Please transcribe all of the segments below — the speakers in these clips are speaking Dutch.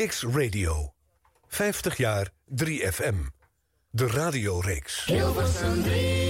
Kicks Radio. 50 jaar 3FM. De radioreeks. Hilversum 3.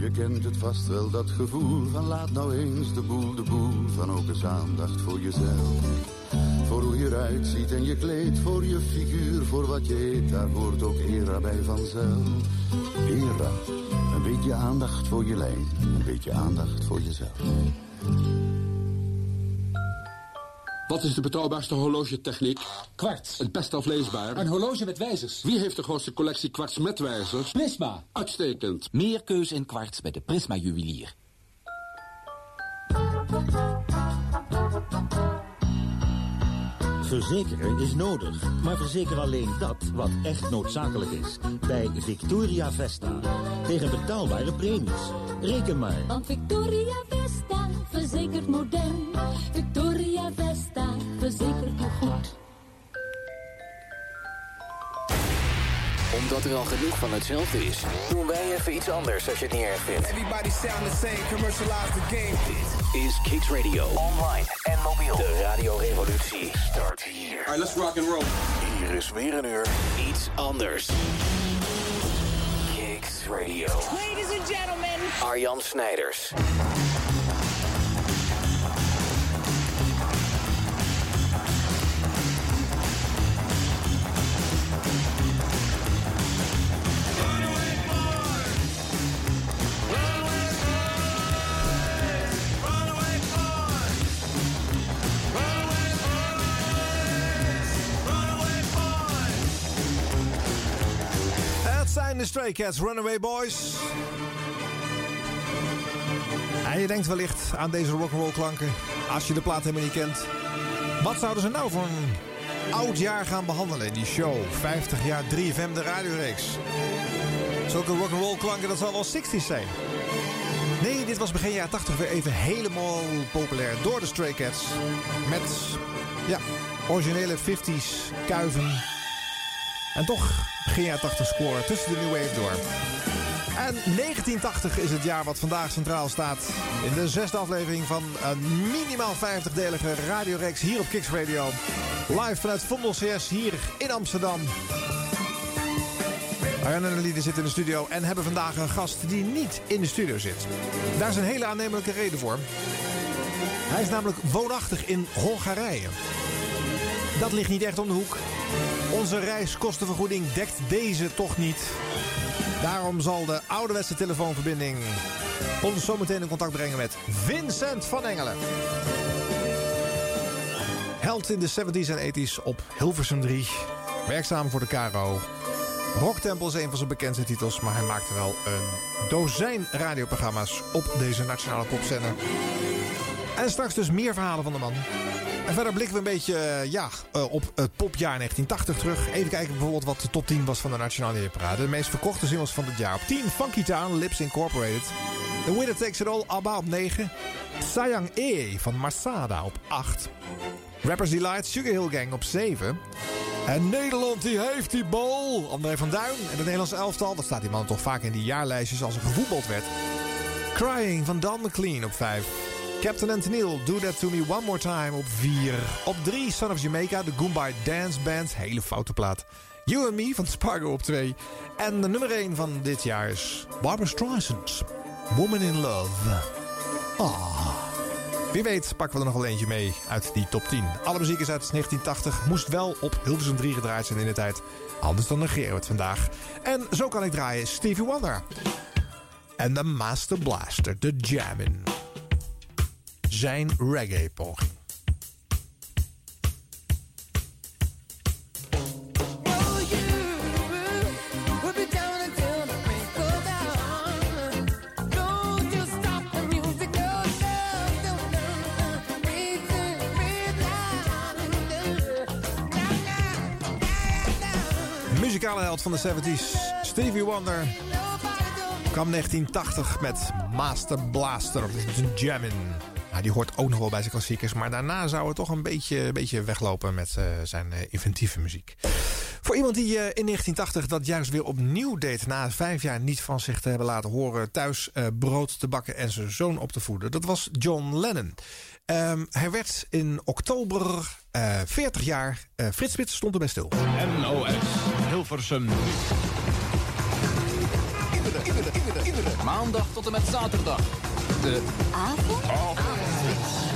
Je kent het vast wel, dat gevoel van laat nou eens de boel de boel. Van ook eens aandacht voor jezelf. Voor hoe je eruit ziet en je kleed, voor je figuur, voor wat je eet. Daar hoort ook era bij vanzelf. Era, een beetje aandacht voor je lijn, een beetje aandacht voor jezelf. Wat is de betrouwbaarste horlogetechniek? Kwarts. Het best afleesbaar. Een horloge met wijzers. Wie heeft de grootste collectie kwarts met wijzers? Prisma. Uitstekend. Meer keus in kwarts bij de Prisma juwelier. Verzekeren is nodig, maar verzeker alleen dat wat echt noodzakelijk is. Bij Victoria Vesta. Tegen betaalbare premies. Reken maar. Want Victoria Vesta verzekert modern. Verzekert goed. Omdat er al genoeg van hetzelfde is, doen wij even iets anders als je het niet erg vindt. Everybody sound the same, commercialize the game. Dit is Kicks Radio. Online en mobiel. De radiorevolutie start hier. Alright, let's rock and roll. Hier is weer een uur iets anders. Kicks Radio. Ladies and gentlemen. Arjan Snijders. Het zijn de Stray Cats, Runaway Boys. En je denkt wellicht aan deze rock'n'roll klanken, als je de plaat helemaal niet kent. Wat zouden ze nou voor een oud jaar gaan behandelen in die show? 50 jaar 3FM de radioreeks. Zulke rock'n'roll klanken, dat zal wel 60's zijn. Nee, dit was begin jaren 80 weer even helemaal populair door de Stray Cats. Met, ja, originele 50s kuiven. En toch begin jaren 80 scoren tussen de New Wave door. En 1980 is het jaar wat vandaag centraal staat. In de zesde aflevering van een minimaal 50-delige radioreeks hier op Kicks Radio. Live vanuit Vondel CS hier in Amsterdam. Arjan en Lieden zitten in de studio en hebben vandaag een gast die niet in de studio zit. Daar is een hele aannemelijke reden voor. Hij is namelijk woonachtig in Hongarije. Dat ligt niet echt om de hoek. Onze reiskostenvergoeding dekt deze toch niet. Daarom zal de ouderwetse telefoonverbinding ons zometeen in contact brengen met Vincent van Engelen. Held in de 70s en 80s op Hilversum 3. Werkzaam voor de KRO. Rocktempel is een van zijn bekendste titels, maar hij maakte wel een dozijn radioprogramma's op deze nationale popzender. En straks dus meer verhalen van de man. En verder blikken we een beetje uh, ja, uh, op het popjaar 1980 terug. Even kijken bijvoorbeeld wat de top 10 was van de Nationale Hitparade. De meest verkochte singles van dit jaar. Op 10 Funky Town, Lips Incorporated. The Winner Takes It All, ABBA op 9. Sayang E van Masada op 8. Rappers Delight, Sugar Hill Gang op 7. En Nederland die heeft die bal. André van Duin en het Nederlandse elftal. Dat staat die man toch vaak in die jaarlijstjes als er gevoetbald werd. Crying van Don McLean op 5. Captain Tennille, Do That To Me One More Time op 4. Op 3, Son of Jamaica, de Goombay Dance Band. Hele foute plaat. You and Me van Spargo op 2. En de nummer 1 van dit jaar is Barbara Streisand. Woman in Love. Ah. Wie weet pakken we er nog wel eentje mee uit die top 10. Alle muziek is uit 1980. Moest wel op Hilversum 3 gedraaid zijn in de tijd. Anders dan negeren we vandaag. En zo kan ik draaien Stevie Wonder. En de Master Blaster, de Jammin' zijn reggae-poging. muzikale held van de 70s, Stevie Wonder, kwam 1980 met Master Blaster, Jammin'. Nou, die hoort ook nog wel bij zijn klassiekers, maar daarna zou het toch een beetje, een beetje weglopen met uh, zijn uh, inventieve muziek. Voor iemand die uh, in 1980 dat juist weer opnieuw deed... na vijf jaar niet van zich te hebben laten horen... thuis brood te bakken en zijn zoon op te voeden... dat was John Lennon. Um, hij werd in oktober 40 jaar. Frits Spits stond erbij stil. NOS Hilversum. Iedere, iedere, iedere, iedere. Maandag tot en met zaterdag. De avond?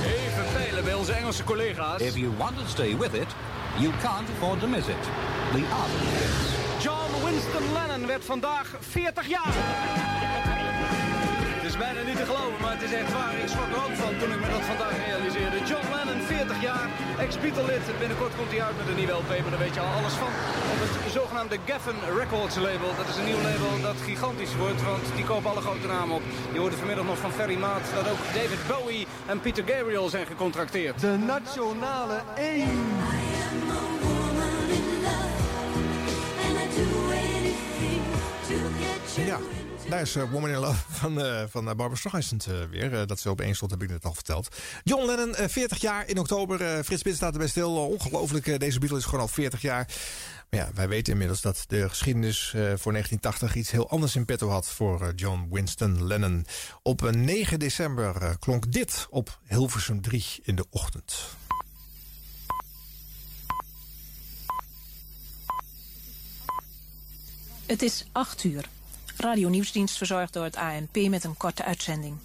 Even peilen bij onze Engelse collega's. If you want to stay with it, you can't afford to miss it. The avond. John Winston Lennon werd vandaag 40 jaar. Is bijna niet te geloven, maar het is echt waar. Ik schrok er ook van toen ik me dat vandaag realiseerde. John Lennon, 40 jaar, ex-Beatle-lid. Binnenkort komt hij uit met een nieuwe LP, maar daar weet je al alles van. Op het zogenaamde Geffen Records label. Dat is een nieuw label dat gigantisch wordt, want die kopen alle grote namen op. Je hoorde vanmiddag nog van Ferry Maat dat ook David Bowie en Peter Gabriel zijn gecontracteerd. De nationale 1. Daar is uh, Woman in Love van, uh, van uh, Barbara Streisand weer. dat ze opeens stond, heb ik net al verteld. John Lennon, 40 jaar in oktober. Frits Spits staat erbij stil. ongelooflijk, deze Beatle is gewoon al 40 jaar. Maar ja, wij weten inmiddels dat de geschiedenis voor 1980 iets heel anders in petto had voor John Winston Lennon. Op 9 december klonk dit op Hilversum 3 in de ochtend. Het is 8 uur. Radio Nieuwsdienst verzorgd door het ANP met een korte uitzending.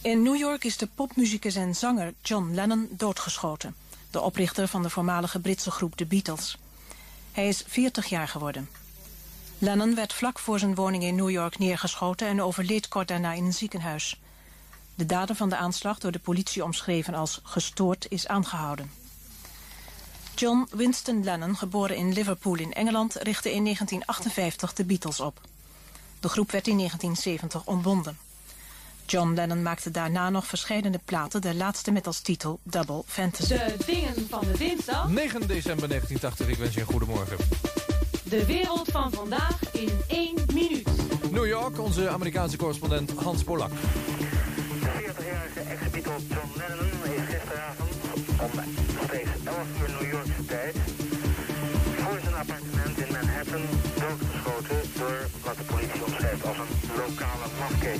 In New York is de popmuzikus en zanger John Lennon doodgeschoten. De oprichter van de voormalige Britse groep The Beatles. Hij is 40 jaar geworden. Lennon werd vlak voor zijn woning in New York neergeschoten... en overleed kort daarna in een ziekenhuis. De dader van de aanslag, door de politie omschreven als gestoord, is aangehouden. John Winston Lennon, geboren in Liverpool in Engeland... richtte in 1958 de Beatles op. De groep werd in 1970 ontbonden. John Lennon maakte daarna nog verschillende platen, de laatste met als titel Double Fantasy. De dingen van de dinsdag. 9 december 1980, ik wens je een goede morgen. De wereld van vandaag in één minuut. New York, onze Amerikaanse correspondent Hans Polak. De 40-jarige ex-Beatle John Lennon is gisteravond om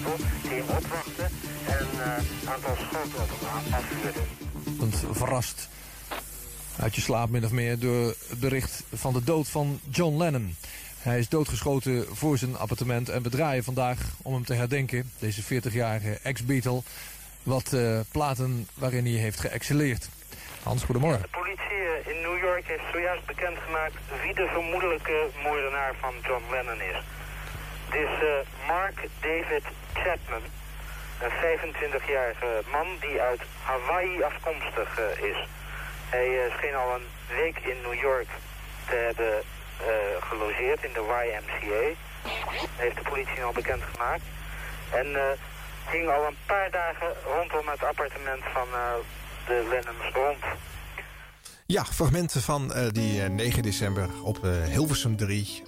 die hem opwachtte en een uh, aantal schoten op hem afvuurde. Want verrast uit je slaap min of meer door het bericht van de dood van John Lennon. Hij is doodgeschoten voor zijn appartement en we draaien vandaag om hem te herdenken, deze 40-jarige ex-Beatle, wat uh, platen waarin hij heeft geëxceleerd. Hans, goedemorgen. De politie in New York heeft zojuist bekendgemaakt wie de vermoedelijke moordenaar van John Lennon is. Het is uh, Mark David Chapman, een 25-jarige man die uit Hawaii afkomstig uh, is. Hij uh, scheen al een week in New York te hebben gelogeerd in de YMCA. Heeft de politie al bekendgemaakt. En hing al een paar dagen rondom het appartement van de Lennons rond. Ja, fragmenten van uh, die uh, 9 december op uh, Hilversum 3.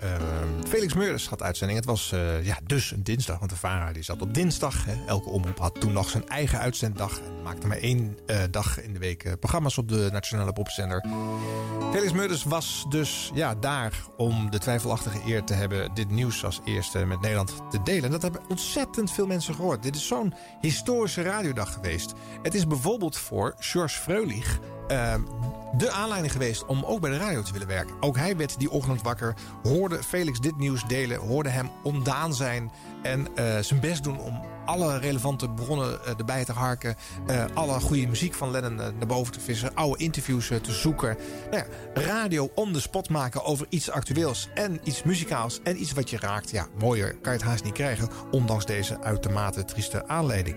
Felix Meurders had uitzending. Het was ja, dus een dinsdag, want de VARA die zat op dinsdag. Hè. Elke omroep had toen nog zijn eigen uitzenddag. En maakte maar één dag in de week programma's op de Nationale Popzender. Felix Meurders was dus ja, daar om de twijfelachtige eer te hebben... dit nieuws als eerste met Nederland te delen. En dat hebben ontzettend veel mensen gehoord. Dit is zo'n historische radiodag geweest. Het is bijvoorbeeld voor George Freulich... de aanleiding geweest om ook bij de radio te willen werken. Ook hij werd die ochtend wakker, hoorde Felix dit nieuws delen, hoorde hem ontdaan zijn en uh, zijn best doen om alle relevante bronnen uh, erbij te harken. Uh, alle goede muziek van Lennon naar boven te vissen. Oude interviews te zoeken. Nou ja, radio on the spot maken over iets actueels en iets muzikaals. En iets wat je raakt. Ja, mooier kan je het haast niet krijgen. Ondanks deze uitermate trieste aanleiding.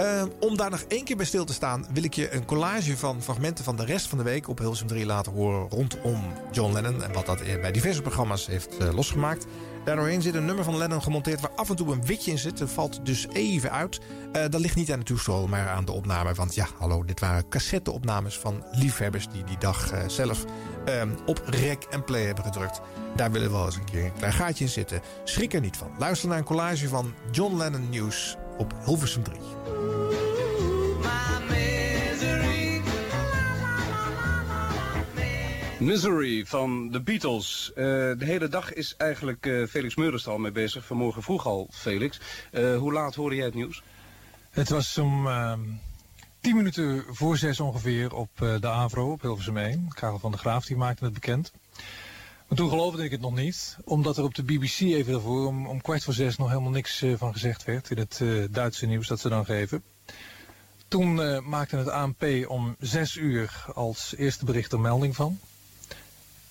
Uh, om daar nog één keer bij stil te staan, wil ik je een collage van fragmenten van de rest van de week op Hilsum 3 laten horen rondom John Lennon en wat dat bij diverse programma's heeft uh, losgemaakt. Daardoorheen zit een nummer van Lennon gemonteerd waar af en toe een witje in zit. Dat valt dus even uit. Uh, dat ligt niet aan de toestel, maar aan de opname. Want ja, hallo, dit waren cassetteopnames van liefhebbers die die dag uh, zelf uh, op rec en play hebben gedrukt. Daar willen we wel eens een keer een klein gaatje in zitten. Schrik er niet van. Luister naar een collage van John Lennon News op Hilversum 3. Misery van de Beatles. Uh, de hele dag is eigenlijk uh, Felix Meurders al mee bezig. Vanmorgen vroeg al, Felix. Uh, hoe laat hoorde jij het nieuws? Het was om ehm, tien minuten voor zes ongeveer op de Avro op Hilversum 1. Karel van der Graaf die maakte het bekend. Maar toen geloofde ik het nog niet. Omdat er op de BBC even daarvoor om, kwart voor zes nog helemaal niks van gezegd werd. In het Duitse nieuws dat ze dan geven. Toen maakte het ANP om zes uur als eerste bericht er melding van.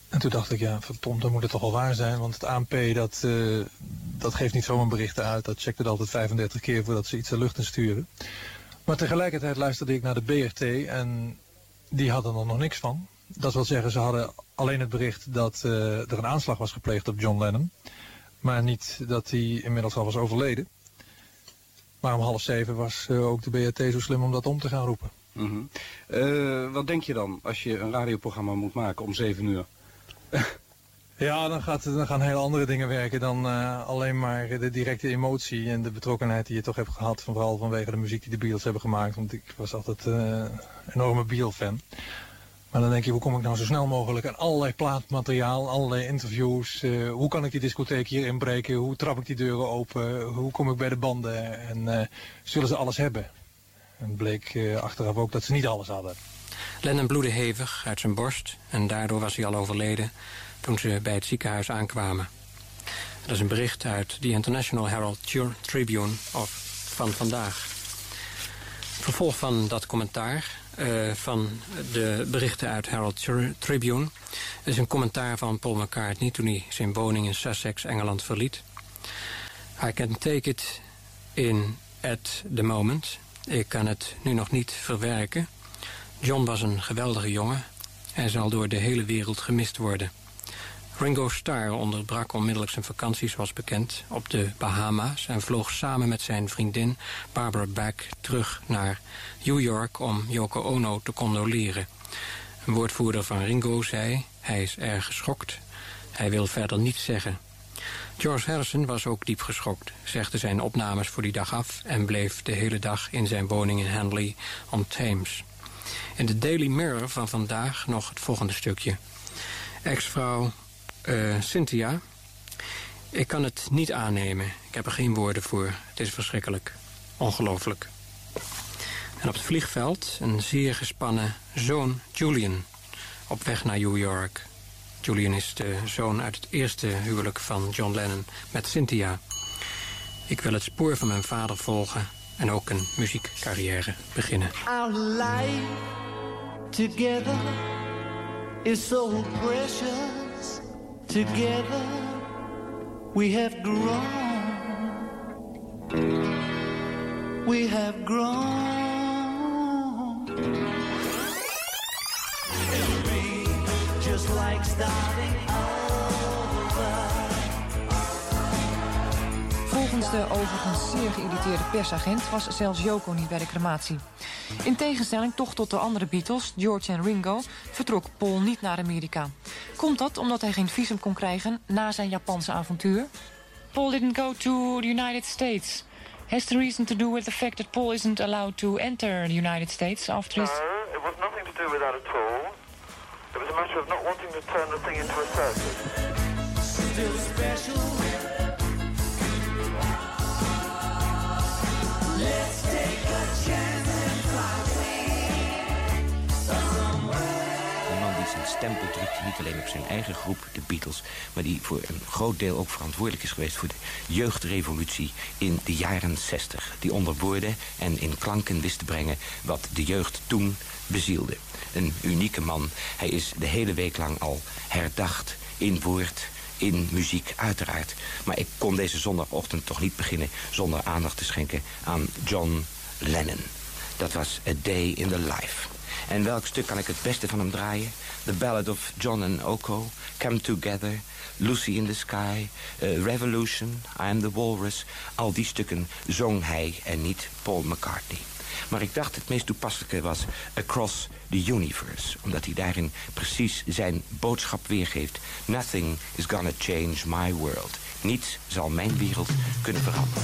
En toen dacht ik, ja, verdomd, dan moet het toch wel waar zijn. Want het ANP, dat, dat geeft niet zomaar berichten uit. Dat checkt het altijd 35 keer voordat ze iets de lucht in sturen. Maar tegelijkertijd luisterde ik naar de BRT en die hadden er nog niks van. Dat wil zeggen, ze hadden alleen het bericht dat uh, er een aanslag was gepleegd op John Lennon. Maar niet dat hij inmiddels al was overleden. Maar om half zeven was uh, ook de BRT zo slim om dat om te gaan roepen. Mm -hmm. uh, wat denk je dan als je een radioprogramma moet maken om zeven uur? Ja, dan, gaat, dan gaan hele andere dingen werken dan uh, alleen maar de directe emotie en de betrokkenheid die je toch hebt gehad. Vooral vanwege de muziek die de Beatles hebben gemaakt. Want ik was altijd uh, een enorme Beatle-fan. Maar dan denk je, hoe kom ik nou zo snel mogelijk aan allerlei plaatmateriaal, allerlei interviews. Uh, hoe kan ik die discotheek hier inbreken? Hoe trap ik die deuren open? Hoe kom ik bij de banden? En zullen ze alles hebben? En bleek achteraf ook dat ze niet alles hadden. Lennon bloedde hevig uit zijn borst en daardoor was hij al overleden toen ze bij het ziekenhuis aankwamen. Dat is een bericht uit de International Herald Tribune of van vandaag. Vervolg van dat commentaar uh, van de berichten uit Herald Tribune... is een commentaar van Paul McCartney toen hij zijn woning in Sussex, Engeland, verliet. I can take it in at the moment. Ik kan het nu nog niet verwerken... John was een geweldige jongen. Hij zal door de hele wereld gemist worden. Ringo Starr onderbrak onmiddellijk zijn vakantie, zoals bekend, op de Bahama's... en vloog samen met zijn vriendin Barbara Beck terug naar New York om Yoko Ono te condoleren. Een woordvoerder van Ringo zei, hij is erg geschokt. Hij wil verder niets zeggen. George Harrison was ook diep geschokt, zegde zijn opnames voor die dag af... en bleef de hele dag in zijn woning in Henley on Thames. In de Daily Mirror van vandaag nog het volgende stukje. Ex-vrouw uh, Cynthia. Ik kan het niet aannemen. Ik heb er geen woorden voor. Het is verschrikkelijk. Ongelooflijk. En op het vliegveld een zeer gespannen zoon Julian. Op weg naar New York. Julian is de zoon uit het eerste huwelijk van John Lennon met Cynthia. Ik wil het spoor van mijn vader volgen en ook een muziekcarrière beginnen. Our life together is so precious. Together we have grown. We have grown. It'll be just like starting Volgens de overigens zeer geïrriteerde persagent was zelfs Joko niet bij de crematie. In tegenstelling toch tot de andere Beatles, George en Ringo, vertrok Paul niet naar Amerika. Komt dat omdat hij geen visum kon krijgen na zijn Japanse avontuur? Paul didn't go to the United States. Has the reason to do with the fact that Paul isn't allowed to enter the United States after his... No, it was nothing to do with that at all. It was a matter of not wanting to turn the thing into a circus. Stempel drukte, niet alleen op zijn eigen groep, de Beatles... maar die voor een groot deel ook verantwoordelijk is geweest... voor de jeugdrevolutie in de jaren 60. Die onder woorden en in klanken wist te brengen wat de jeugd toen bezielde. Een unieke man. Hij is de hele week lang al herdacht in woord, in muziek, uiteraard. Maar ik kon deze zondagochtend toch niet beginnen... zonder aandacht te schenken aan John Lennon. Dat was A Day in the Life. En welk stuk kan ik het beste van hem draaien? The Ballad of John and Oko, Come Together, Lucy in the Sky, eh, Revolution, I Am the Walrus. Al die stukken zong hij en niet Paul McCartney. Maar ik dacht het meest toepasselijke was Across the Universe. Omdat hij daarin precies zijn boodschap weergeeft. Nothing is gonna change my world. Niets zal mijn wereld kunnen veranderen.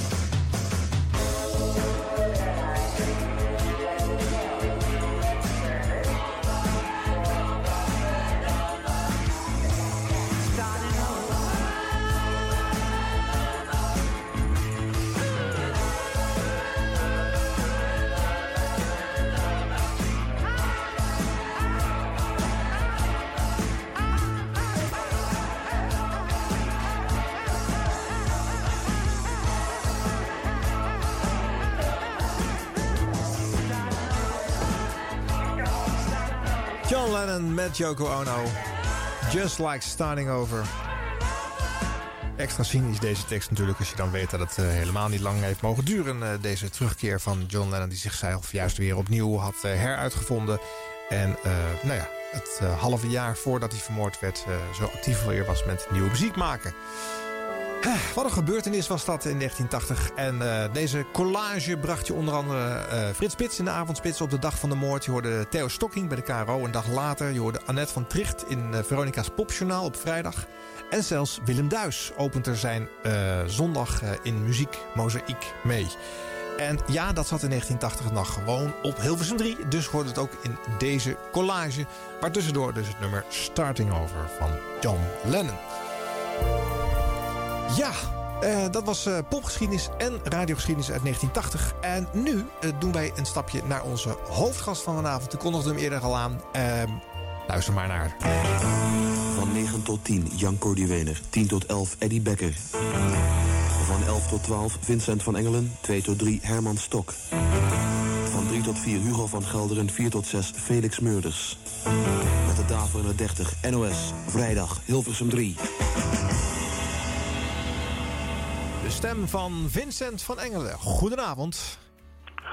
Met Yoko Ono. Just like starting over. Extra cynisch deze tekst natuurlijk, als je dan weet dat het eh, helemaal niet lang heeft mogen duren. eh, deze terugkeer van John Lennon, die zichzelf juist weer opnieuw had eh, heruitgevonden. En nou ja, het halve jaar voordat hij vermoord werd, zo actief weer was met nieuwe muziek maken. Eh, Wat een gebeurtenis was dat in 1980. En eh, deze collage bracht je onder andere eh, Frits Spits in de avondspits op de dag van de moord. Je hoorde Theo Stocking bij de KRO een dag later. Je hoorde Annette van Tricht in Veronica's Popjournaal op vrijdag. En zelfs Willem Duis opent er zijn zondag in muziek Mozaïek mee. En ja, dat zat in 1980 nog gewoon op Hilversum 3. Dus hoorde het ook in deze collage. Maar tussendoor dus het nummer Starting Over van John Lennon. Ja, eh, dat was eh, popgeschiedenis en radiogeschiedenis uit 1980. En nu eh, doen wij een stapje naar onze hoofdgast van vanavond. Ik kondigde hem eerder al aan. Ehm, luister maar naar. Van 9 tot 10 Jan Cordiwener. 10 tot 11 Eddie Becker. Van 11 tot 12 Vincent van Engelen. 2 tot 3 Herman Stok. Van 3 tot 4 Hugo van Gelderen. 4 tot 6 Felix Meurders. Met de daverende 30 NOS. Vrijdag Hilversum 3. De stem van Vincent van Engelen. Goedenavond.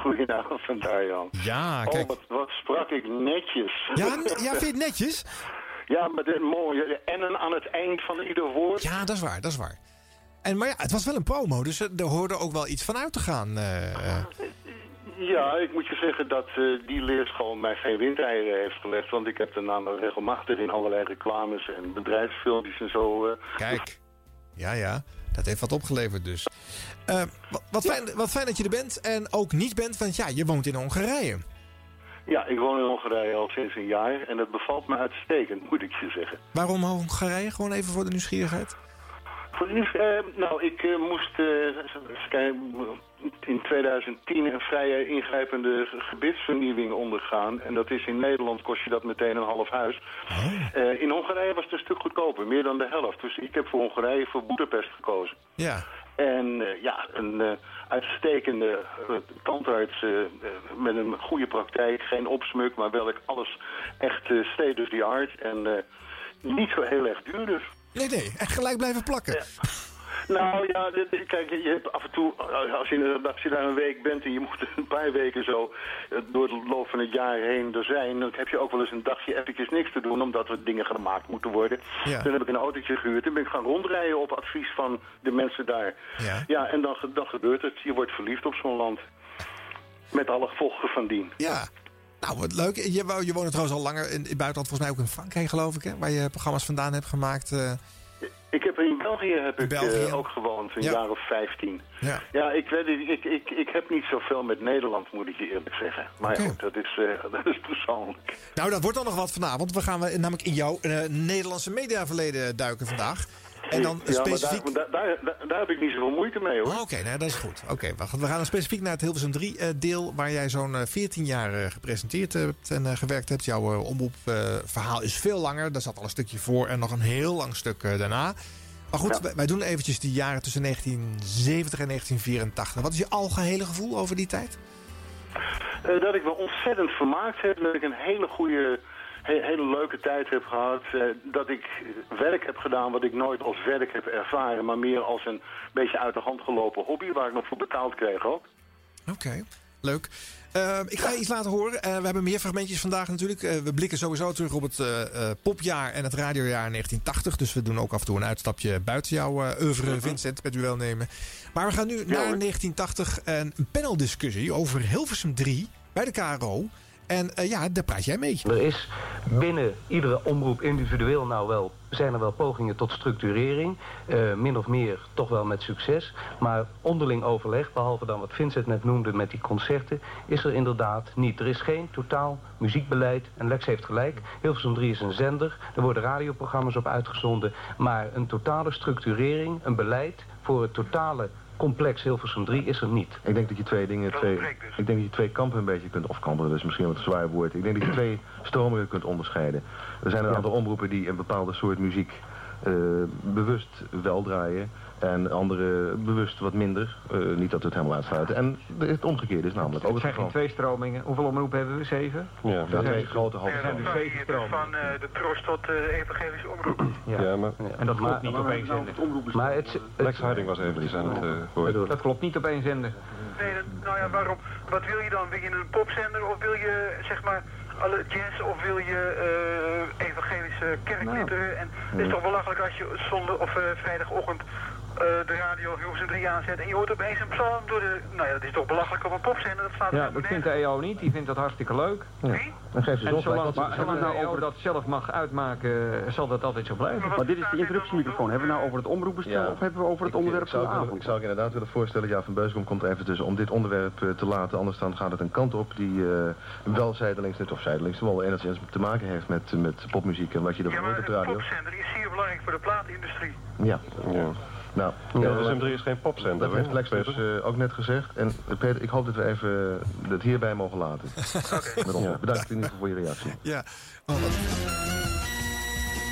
Goedenavond, van Arjan. Ja, Oh, kijk. wat, wat sprak ik netjes. Ja, ja, vind je het netjes? Ja, maar de mooie en aan het eind van ieder woord. Ja, dat is waar, dat is waar. En, maar ja, het was wel een promo, dus er er hoorde ook wel iets van uit te gaan. eh, eh. Ja, ik moet je zeggen dat eh, die leerschool mij geen windeieren heeft gelegd. Want ik heb daarna nog regelmatig in allerlei reclames en bedrijfsfilmpjes en zo... eh, Kijk. Ja, ja. Dat heeft wat opgeleverd dus. Eh, wat, wat, fijn, wat fijn dat je er bent en ook niet bent, want ja, je woont in Hongarije. Ja, ik woon in Hongarije al sinds een jaar en het bevalt me uitstekend, moet ik je zeggen. Waarom Hongarije? Gewoon even voor de nieuwsgierigheid. Voor nieuws, eh, nou, ik eh, moest eh, in 2010 een vrij ingrijpende gebitsvernieuwing ondergaan. En dat is in Nederland kost je dat meteen een half huis. Eh, in Hongarije was het een stuk goedkoper, meer dan de helft. Dus ik heb voor Hongarije voor Boedapest gekozen. Ja. En ja, een eh, uitstekende uh, tandarts met een goede praktijk. Geen opsmuk, maar wel alles echt uh, state of the art. En niet zo heel erg duur dus. Nee, nee. Echt gelijk blijven plakken. Nou ja, kijk, je hebt af en toe, eh, als je, als je daar een week bent en je moet een paar weken zo eh, door de loop van het jaar heen er zijn, dan heb je ook wel eens een dagje eventjes niks te doen, omdat er dingen gemaakt moeten worden. Ja. Dan heb ik een autootje gehuurd en ben ik gaan rondrijden op advies van de mensen daar. Ja. Ja, en dan, dan gebeurt het. Je wordt verliefd op zo'n land. Met alle gevolgen van dien. Ja. Nou, wat leuk. Je, je woont trouwens al langer in, in het buitenland, volgens mij ook in Frankrijk, geloof ik, hè? Waar je programma's vandaan hebt gemaakt. eh. Ik heb in België heb ik België. eh, ook gewoond, een Ja. jaar of 15. Ja. Ja, ik weet ik, ik, ik heb niet zoveel met Nederland, moet ik je eerlijk zeggen. Maar Oké. goed, dat is, eh, dat is persoonlijk. Nou, dat wordt dan nog wat vanavond. We gaan we namelijk in jouw Nederlandse mediaverleden duiken vandaag. En dan ja, specifiek... maar daar, daar, daar, daar heb ik niet zoveel moeite mee, hoor. Oh, Oké, nee, dat is goed. Oké, we, gaan- we gaan dan specifiek naar het Hilversum 3 eh, deel... waar jij zo'n eh, 14 jaar eh, gepresenteerd hebt en eh, gewerkt hebt. Jouw eh, omroepverhaal is veel langer. Daar zat al een stukje voor en nog een heel lang stuk eh, daarna. Maar goed, wij, wij doen eventjes die jaren tussen 1970 en 1984. Wat is je algehele gevoel over die tijd? Eh, dat ik me ontzettend vermaakt heb. Dat ik een hele goede, he- hele leuke tijd heb gehad. Eh, dat ik werk heb gedaan wat ik nooit als werk heb ervaren. Maar meer als een beetje uit de hand gelopen hobby. Waar ik nog voor betaald kreeg ook. Oké. leuk. Eh, ik ga je iets laten horen. Eh, we hebben meer fragmentjes vandaag natuurlijk. We blikken sowieso terug op het popjaar en het radiojaar 1980. Dus we doen ook af en toe een uitstapje buiten jouw oeuvre, Vincent, met u wel nemen. Maar we gaan nu naar 1980 en een paneldiscussie over Hilversum 3 bij de KRO. En eh, ja, daar praat jij mee. Er is binnen iedere omroep individueel nou wel, zijn er wel pogingen tot structurering. eh, min of meer toch wel met succes. Maar onderling overleg, behalve dan wat Vincent net noemde met die concerten, is er inderdaad niet. Er is geen totaal muziekbeleid. En Lex heeft gelijk. Hilversum 3 is een zender. Er worden radioprogramma's op uitgezonden. Maar een totale structurering, een beleid voor het totale complex Hilversum 3 is er niet. Ik denk dat je twee dingen, twee, ik denk dat je twee kampen een beetje kunt, of kampen, dat is misschien wat een zwaar woord. Ik denk dat je twee stromingen kunt onderscheiden. Er zijn een aantal omroepen die een bepaalde soort muziek eh, bewust wel draaien. En andere bewust wat minder. Eh, niet dat we het helemaal uitsluiten. En het omgekeerde is namelijk ook Het het zijn geen twee stromingen. Hoeveel omroepen hebben we? Zeven? Ja, twee zijn- grote halve Er zijn dus zeven stromingen. Van eh, de troost tot de evangelische omroep. Ja, maar... En dat klopt niet op één zender. Maar het, Lex Harding was even, die zijn het uh. Dat klopt niet op één zender. Nee, dat- nou ja, waarom? Wat wil je dan? Wil je een popzender of wil je, zeg maar, alle jazz of wil je eh, evangelische kerkliederen? En het is toch belachelijk als je zondag of eh, vrijdagochtend eh, de radio Hilversum 3 aanzet en je hoort opeens een psalm door de... Nou ja, dat is toch belachelijk op een popzender? Dat staat Ja, dat vindt de EO niet. Die vindt dat hartstikke leuk. Wie? Dan geeft ze En zo zolang, maar, zolang de EO dat zelf mag uitmaken, zal dat altijd zo blijven. Maar dit is de interruptiemicrofoon. Hebben we nou over het omroepbestel of hebben we over het onderwerp ik zou, van de ik, avond? ik zou ik inderdaad willen voorstellen, ja, Van Beuskom komt er even tussen om dit onderwerp eh, te laten. Anders dan gaat het een kant op die eh, wel zijdelings, net of zijdelings, wel enigszins te maken heeft met, met popmuziek en wat je ervan hoort op de Een radio. popzender is zeer belangrijk voor de platenindustrie. Ja. ja. Nou, Hilversum 3 is geen popzender. Dat heeft Lex dus eh, ook net gezegd. En eh, Peter, ik hoop dat we even het hierbij mogen laten. Bedankt in ieder geval voor je reactie. Ja.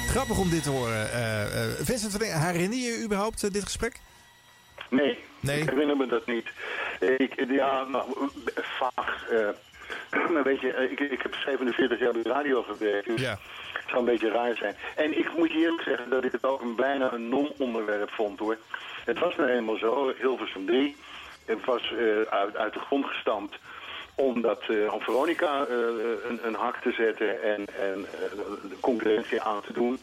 Grappig om dit te horen. Eh, eh, Vincent herinner je je überhaupt dit gesprek? Nee, Nee? ik herinner me dat niet. Ik, ja, nou, vaag. eh, maar weet je, eh, ik, ik heb 47 jaar bij de radio gewerkt, dus Ja. Zou een beetje raar zijn. En ik moet je eerlijk zeggen dat ik het ook een bijna een non-onderwerp vond, hoor. Het was nou eenmaal zo, Hilversum 3, het was eh, uit, uit de grond gestampt om, dat, eh, om Veronica eh, een, een hak te zetten en, en de concurrentie aan te doen.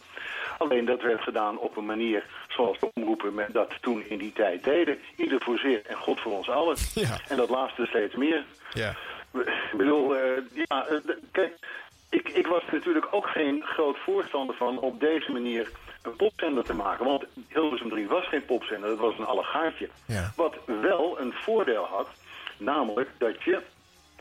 Alleen dat werd gedaan op een manier zoals de omroepen met dat toen in die tijd deden. Ieder voor zich en God voor ons allen. Ja. En dat laatste steeds meer. Ja. Ik bedoel, ja, kijk, ik, ik was natuurlijk ook geen groot voorstander van op deze manier een popzender te maken. Want Hilversum 3 was geen popzender, dat was een allegaartje. Ja. Wat wel een voordeel had, namelijk dat je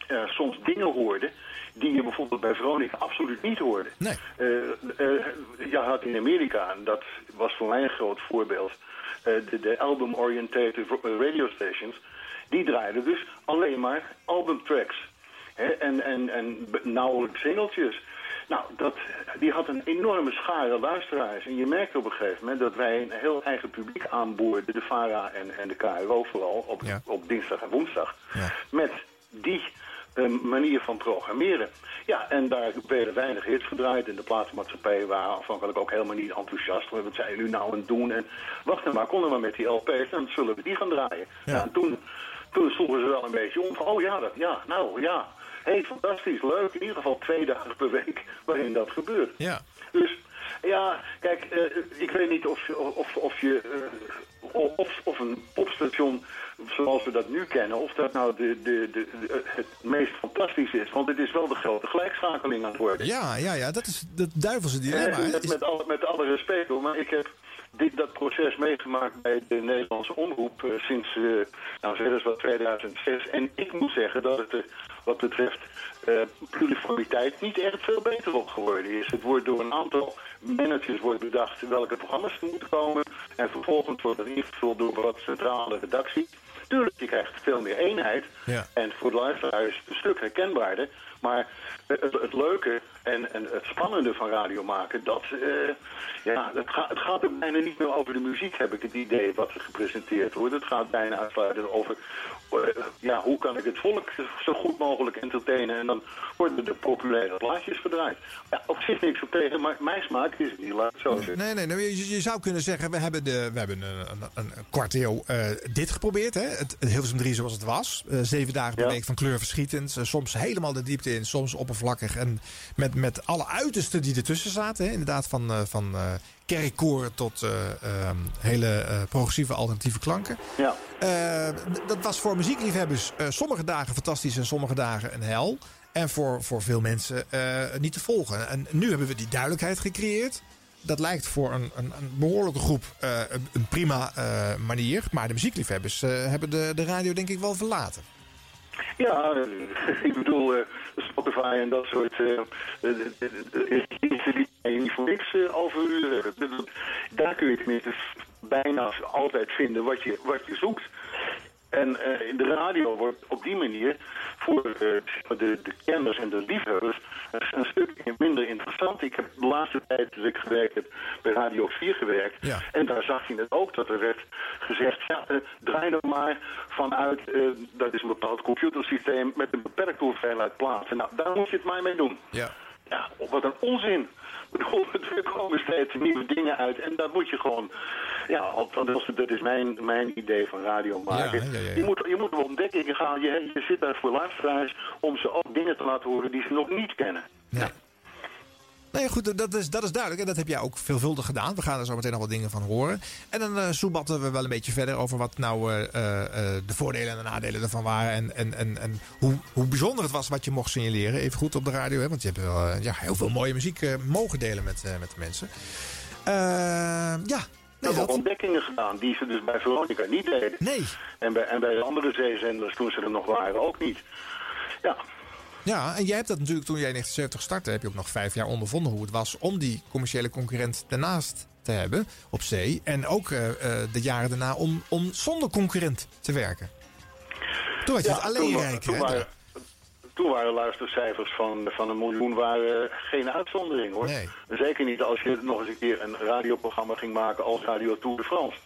eh, soms dingen hoorde die je bijvoorbeeld bij Veronica absoluut niet hoorde. Nee. Eh, eh, je had in Amerika, en dat was voor mij een groot voorbeeld, de, de album-oriented radio stations, die draaiden dus alleen maar albumtracks. Hè, en, en, en nauwelijks singeltjes. Nou, dat, die had een enorme schare luisteraars. En je merkte op een gegeven moment dat wij een heel eigen publiek aanboorden. De VARA en, en de KRO vooral, op, op dinsdag en woensdag. Met die eh, manier van programmeren. Ja, en daar werden weinig hits gedraaid. En de platenmaatschappijen waren afhankelijk ook helemaal niet enthousiast. Wat zijn jullie nou aan het doen? En wacht maar, konden we met die LP's, dan zullen we die gaan draaien. Ja. en toen, toen sloegen ze wel een beetje om. van, Oh ja, dat, ja, nou ja. Hé, hey, fantastisch, leuk. In ieder geval twee dagen per week waarin dat gebeurt. Ja. Dus ja, kijk, eh, ik weet niet of, je- of, of je eh, of, of een popstation zoals we dat nu kennen, of dat nou de, de, de, de- het meest fantastisch is. Want het is wel de grote gelijkschakeling aan het worden. Ja, ja, ja, dat is het duivelse dilemma. Eh, met, Is- met, alle, met alle respect hoor, maar ik heb dit, dat proces meegemaakt bij de Nederlandse omroep sinds, nou zeg eens wat, 2006. En ik moet zeggen dat het er wat betreft eh pluriformiteit niet echt veel beter op geworden is. Het wordt door een aantal managers wordt bedacht welke programma's er moeten komen. En vervolgens wordt het ingevuld door wat centrale redactie. Tuurlijk, je krijgt veel meer eenheid. Ja. En voor de luisteraar is het een stuk herkenbaarder. Maar het, het leuke en, en het spannende van radio maken, dat, eh, ja, het, gaat het gaat er bijna niet meer over de muziek, heb ik het idee, wat er gepresenteerd wordt. Het gaat bijna uitsluitend over, eh, ja, hoe kan ik het volk zo goed mogelijk entertainen. En dan worden de populaire plaatjes gedraaid. Ja, op zich niks op tegen, maar mijn smaak is het niet, laat het zo zeggen. Nee, nee, nou, je, je zou kunnen zeggen, we hebben, de, we hebben een, een, een kwart eeuw eh, dit geprobeerd. Hè? Het, het Hilversum 3 zoals het was. Eh, zeven dagen per week van kleur verschietend. Eh, soms helemaal de diepte in, soms oppervlakkig. En met, met alle uitersten die ertussen zaten. Hè? Inderdaad, van, eh, van eh, kerkkoren tot eh, ehm, hele eh, progressieve alternatieve klanken. Ja. Eh, dat was voor muziekliefhebbers sommige dagen fantastisch en sommige dagen een hel. En voor, voor veel mensen niet te volgen. En nu hebben we die duidelijkheid gecreëerd. Dat lijkt voor een, een, een behoorlijke groep een, een prima manier. Maar de muziekliefhebbers hebben de, de radio denk ik wel verlaten. Ja, ik bedoel, Spotify en dat soort eh, diensten die je niet voor niks eh, overuren. Daar kun je tenminste bijna altijd vinden wat je, wat je zoekt. En eh, de radio wordt op die manier voor eh, de, de kenners en de liefhebbers een, een stuk minder interessant. Ik heb de laatste tijd dat ik gewerkt heb bij Radio 4 gewerkt. En daar zag je het ook dat er werd gezegd, ja, eh, draai dan maar vanuit, eh, dat is een bepaald computersysteem met een beperkte hoeveelheid plaatsen. Nou, daar moet je het maar mee doen. Ja. Ja, wat een onzin. Ik bedoel, Er komen steeds nieuwe dingen uit en dat moet je gewoon... Ja, althans, dat is mijn, mijn idee van radio maken. Ja, ja, ja, ja. Je, moet, je moet op ontdekkingen gaan. Je, je zit daar voor luisteraars om ze ook dingen te laten horen die ze nog niet kennen. Nee, goed, dat is, dat is duidelijk. En dat heb jij ook veelvuldig gedaan. We gaan er zo meteen nog wat dingen van horen. En dan eh soebatten we wel een beetje verder over wat nou eh, eh, de voordelen en de nadelen ervan waren. En, en, en, en hoe, hoe bijzonder het was wat je mocht signaleren. Even goed op de radio. Hè? Want je hebt wel ja, heel veel mooie muziek mogen delen met, met de mensen. Eh, ja, Ik heb ook ontdekkingen gedaan die ze dus bij Veronica niet deden. Nee. En bij, en bij andere zeezenders toen ze er nog waren ook niet. Ja, Ja, en jij hebt dat natuurlijk toen jij in 1970 startte, heb je ook nog vijf jaar ondervonden hoe het was om die commerciële concurrent daarnaast te hebben op zee. En ook eh, eh, de jaren daarna om, om zonder concurrent te werken. Toen had je Ja, het alleen rijken. toen waren- Toen waren luistercijfers van, van een miljoen waren geen uitzondering hoor. Zeker niet als je nog eens een keer een radioprogramma ging maken als Radio Tour de France.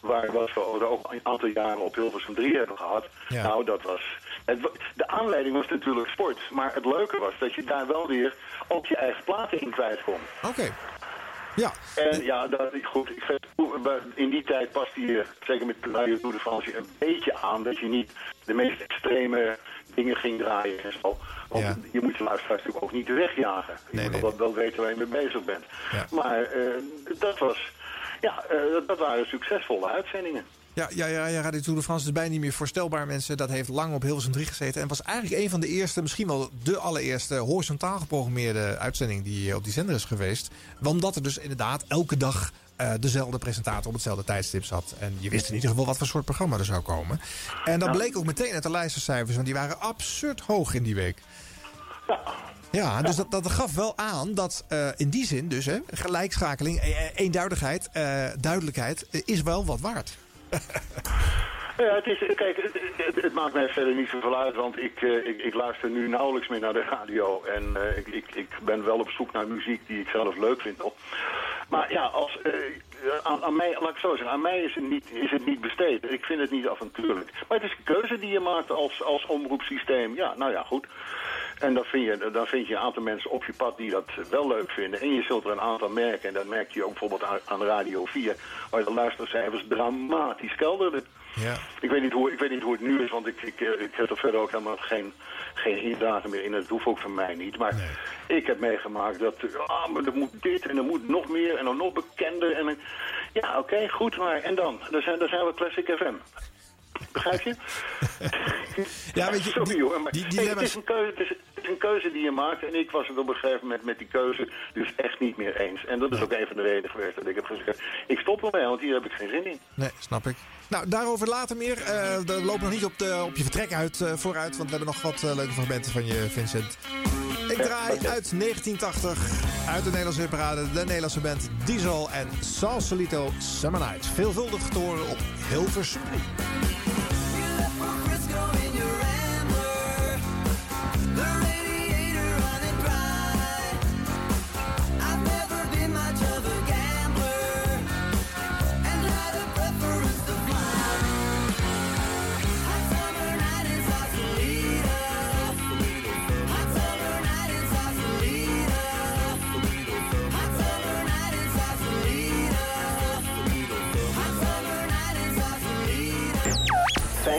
Waar wat we ook een aantal jaren op Hilversum 3 hebben gehad. Nou, dat was... Het, de aanleiding was natuurlijk sport. Maar het leuke was dat je daar wel weer ook je eigen platen in kwijt kon. Oké. Ja. En ja, dat, goed, ik vind, in die tijd paste je, zeker met Radio Tour de France, een beetje aan dat je niet de meest extreme dingen ging draaien en zo. Want je moet je luisteraars natuurlijk ook niet wegjagen. Je moet wel, wel weten waar je mee bezig bent. Maar eh, dat was, ja, eh, dat waren succesvolle uitzendingen. Ja, ja, ja, ja, Radio Tour de France is bijna niet meer voorstelbaar, mensen. Dat heeft lang op Hilversum 3 gezeten. En was eigenlijk een van de eerste, misschien wel de allereerste... horizontaal geprogrammeerde uitzending die eh, op die zender is geweest. Omdat er dus inderdaad elke dag eh, dezelfde presentator op hetzelfde tijdstip zat. En je wist in ieder geval wat voor soort programma er zou komen. En dat bleek ook meteen uit de lijstencijfers, want die waren absurd hoog in die week. Ja, dus dat, dat gaf wel aan dat eh, in die zin dus, hè, gelijkschakeling, eenduidigheid, duidelijkheid, is wel wat waard. Ja, het, is, kijk, het, maakt mij verder niet zoveel uit, want ik, eh, ik, ik luister nu nauwelijks meer naar de radio. En eh, ik, ik, ik ben wel op zoek naar muziek die ik zelf leuk vind. Maar ja, als, eh, aan, aan mij, laat ik zo zeggen, aan mij is het, niet, is het niet besteed. Ik vind het niet avontuurlijk. Maar het is een keuze die je maakt als, als omroepsysteem. Ja, nou ja, goed. En dan vind, je, dan vind je een aantal mensen op je pad die dat wel leuk vinden. En je zult er een aantal merken. En dat merk je ook bijvoorbeeld aan, aan Radio 4. Waar de luistercijfers dramatisch kelderden. Ja. Ik weet niet hoe, ik weet niet hoe het nu is, want ik, ik, eh, ik heb er verder ook helemaal geen, geen indagen meer in. Dat hoeft ook van mij niet. Maar ik heb meegemaakt dat, ah, maar er moet dit en er moet nog meer en dan nog bekender. En, ja, oké, goed, maar en dan? Dan zijn, dan zijn we Classic FM. Begrijp je? Ja, weet je, Sorry hoor, maar die hey, dilemma's- het, is een keuze, het, is, het is een keuze die je maakt. En ik was het op een gegeven moment met die keuze dus echt niet meer eens. En dat is ook een van de redenen geweest dat ik heb gezegd... ik stop ermee, want hier heb ik geen zin in. Nee, snap ik. Nou, daarover later meer. Eh we lopen nog niet op, de, op je vertrek uit, eh, vooruit, want we hebben nog wat eh, leuke fragmenten van je, Vincent. Ik draai uit 1980 uit de Nederlandse hitparade de Nederlandse band Diesel en Sausalito Summer Night. Veelvuldig te horen op Hilversum.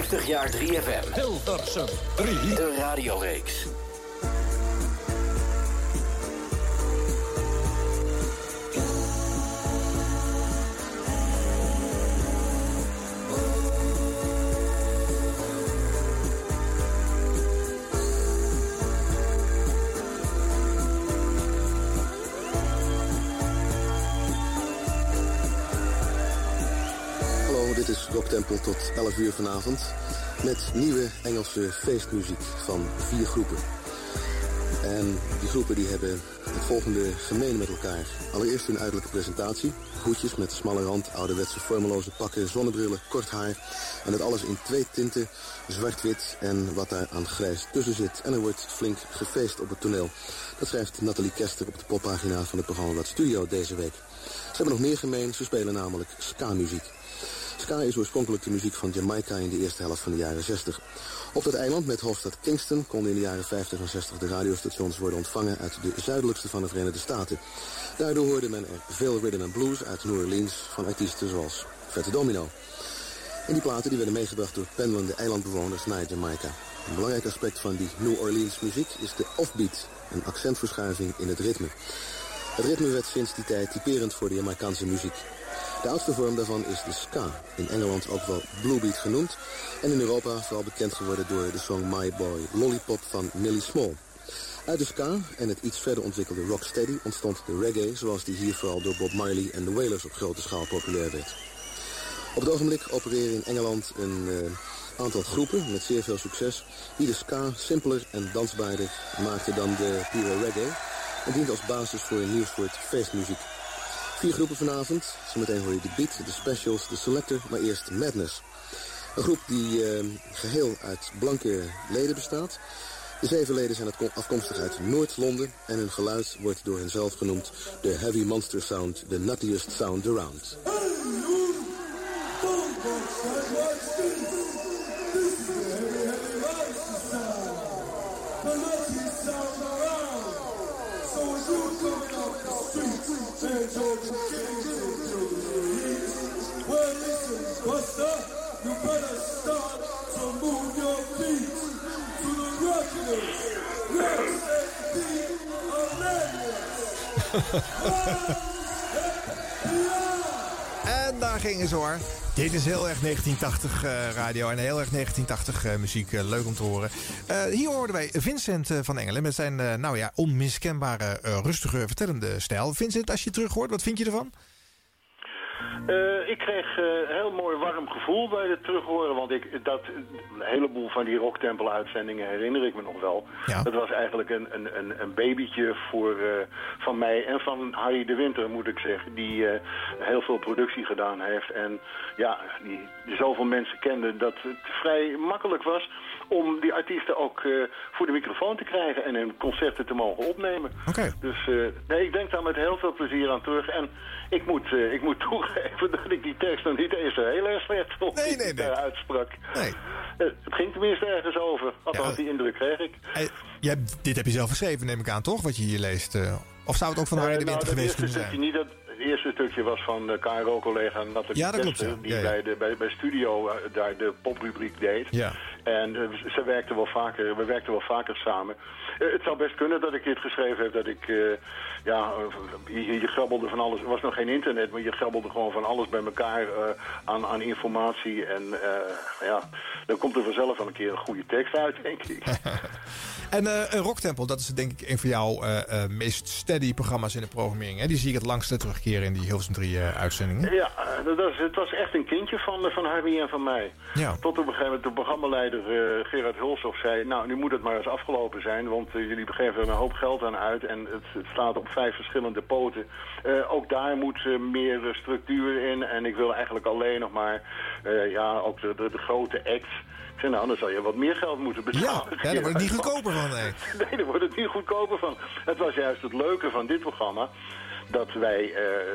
50 jaar 3FM. Hilversum 3. De radioreeks. uur vanavond. Met nieuwe Engelse feestmuziek van vier groepen. En die groepen die hebben het volgende gemeen met elkaar. Allereerst hun uiterlijke presentatie. Hoedjes met smalle rand, ouderwetse vormeloze pakken, zonnebrillen, kort haar. En dat alles in twee tinten, zwart-wit en wat daar aan grijs tussen zit. En er wordt flink gefeest op het toneel. Dat schrijft Nathalie Kester op de poppagina van het programma Wat Studio deze week. Ze hebben nog meer gemeen, ze spelen namelijk ska-muziek. Ska is oorspronkelijk de muziek van Jamaica in de eerste helft van de jaren 60. Op dat eiland met hoofdstad Kingston konden in de jaren 50 en 60 de radiostations worden ontvangen uit de zuidelijkste van de Verenigde Staten. Daardoor hoorde men er veel rhythm and blues uit New Orleans van artiesten zoals Vette Domino. En die platen die werden meegebracht door pendelende eilandbewoners naar Jamaica. Een belangrijk aspect van die New Orleans muziek is de offbeat, een accentverschuiving in het ritme. Het ritme werd sinds die tijd typerend voor de Jamaicaanse muziek. De oudste vorm daarvan is de ska, in Engeland ook wel bluebeat genoemd... en in Europa vooral bekend geworden door de song My Boy Lollipop van Millie Small. Uit de ska en het iets verder ontwikkelde rocksteady ontstond de reggae... zoals die hier vooral door Bob Marley en de Wailers op grote schaal populair werd. Op het ogenblik opereren in Engeland een eh, aantal groepen met zeer veel succes... die de ska simpeler en dansbaarder maakten dan de pure reggae... en dient als basis voor een nieuw soort feestmuziek. Vier groepen vanavond. Zometeen hoor je de Beat, de Specials, de Selector, maar eerst Madness. Een groep die eh, geheel uit blanke leden bestaat. De zeven leden zijn afkomstig uit Noord-Londen en hun geluid wordt door hen zelf genoemd de Heavy Monster Sound, the nuttiest sound around. Well, listen, Buster, you better start to move your feet to the rockiness. Let's beat of En daar gingen ze hoor. Dit is heel erg 1980 eh, radio en heel erg 1980 eh, muziek. Eh, leuk om te horen. Hier hoorden wij Vincent van Engelen met zijn nou ja, onmiskenbare, rustige, vertellende stijl. Vincent, als je terug hoort, wat vind je ervan? Eh, ik kreeg eh, een heel mooi warm gevoel bij het terughoren, want ik, dat, een heleboel van die rocktempel-uitzendingen herinner ik me nog wel. Dat was eigenlijk een, een, een, een babytje voor, eh, van mij en van Harry de Winter, moet ik zeggen, die eh, heel veel productie gedaan heeft. En ja, die, die zoveel mensen kende dat het vrij makkelijk was om die artiesten ook eh, voor de microfoon te krijgen en hun concerten te mogen opnemen. Dus eh, nee, ik denk daar met heel veel plezier aan terug. En ik moet, eh, ik moet toegeven dat ik die tekst nog niet eens heel erg slecht vond nee, nee, nee. uitsprak. Nee. Het ging tenminste ergens over. Althans, die indruk kreeg ik. Jij, dit heb je zelf geschreven, neem ik aan, toch? Wat je hier leest. of zou het ook van Harry Eh, de nou, Winter geweest eerste kunnen stukje zijn? niet, dat, het eerste stukje was van de KRO-collega Nathalie Ja, dat klopt, ja. die Ja, ja. Bij, de, bij, bij Studio daar de poprubriek deed. En eh, ze werkten wel vaker, we werkten wel vaker samen. Eh, het zou best kunnen dat ik dit geschreven heb, dat ik, eh, ja, je, je grabbelde van alles. Er was nog geen internet, maar je grabbelde gewoon van alles bij elkaar aan, aan informatie. En ja, dan komt er vanzelf wel een keer een goede tekst uit, denk ik. En eh een Rocktempel, dat is denk ik een van jouw eh, eh, meest steady programma's in de programmering. Hè? Die zie ik het langste terugkeren in die Hilversum 3 eh, uitzendingen. Ja, dat was, het was echt een kindje van, van Harry en van mij. Ja. Tot op een gegeven moment de programmaleider Gerard Hulshoff zei... nou, nu moet het maar eens afgelopen zijn, want jullie geven er een hoop geld aan uit... en het, het staat op vijf verschillende poten. Ook daar moet meer structuur in en ik wil eigenlijk alleen nog maar... ja, ook de, de, de grote acts... Ik zei, nou, dan zal je wat meer geld moeten betalen. Ja, daar wordt het niet goedkoper van, nee. Nee, daar wordt het niet goedkoper van. Het was juist het leuke van dit programma dat wij eh,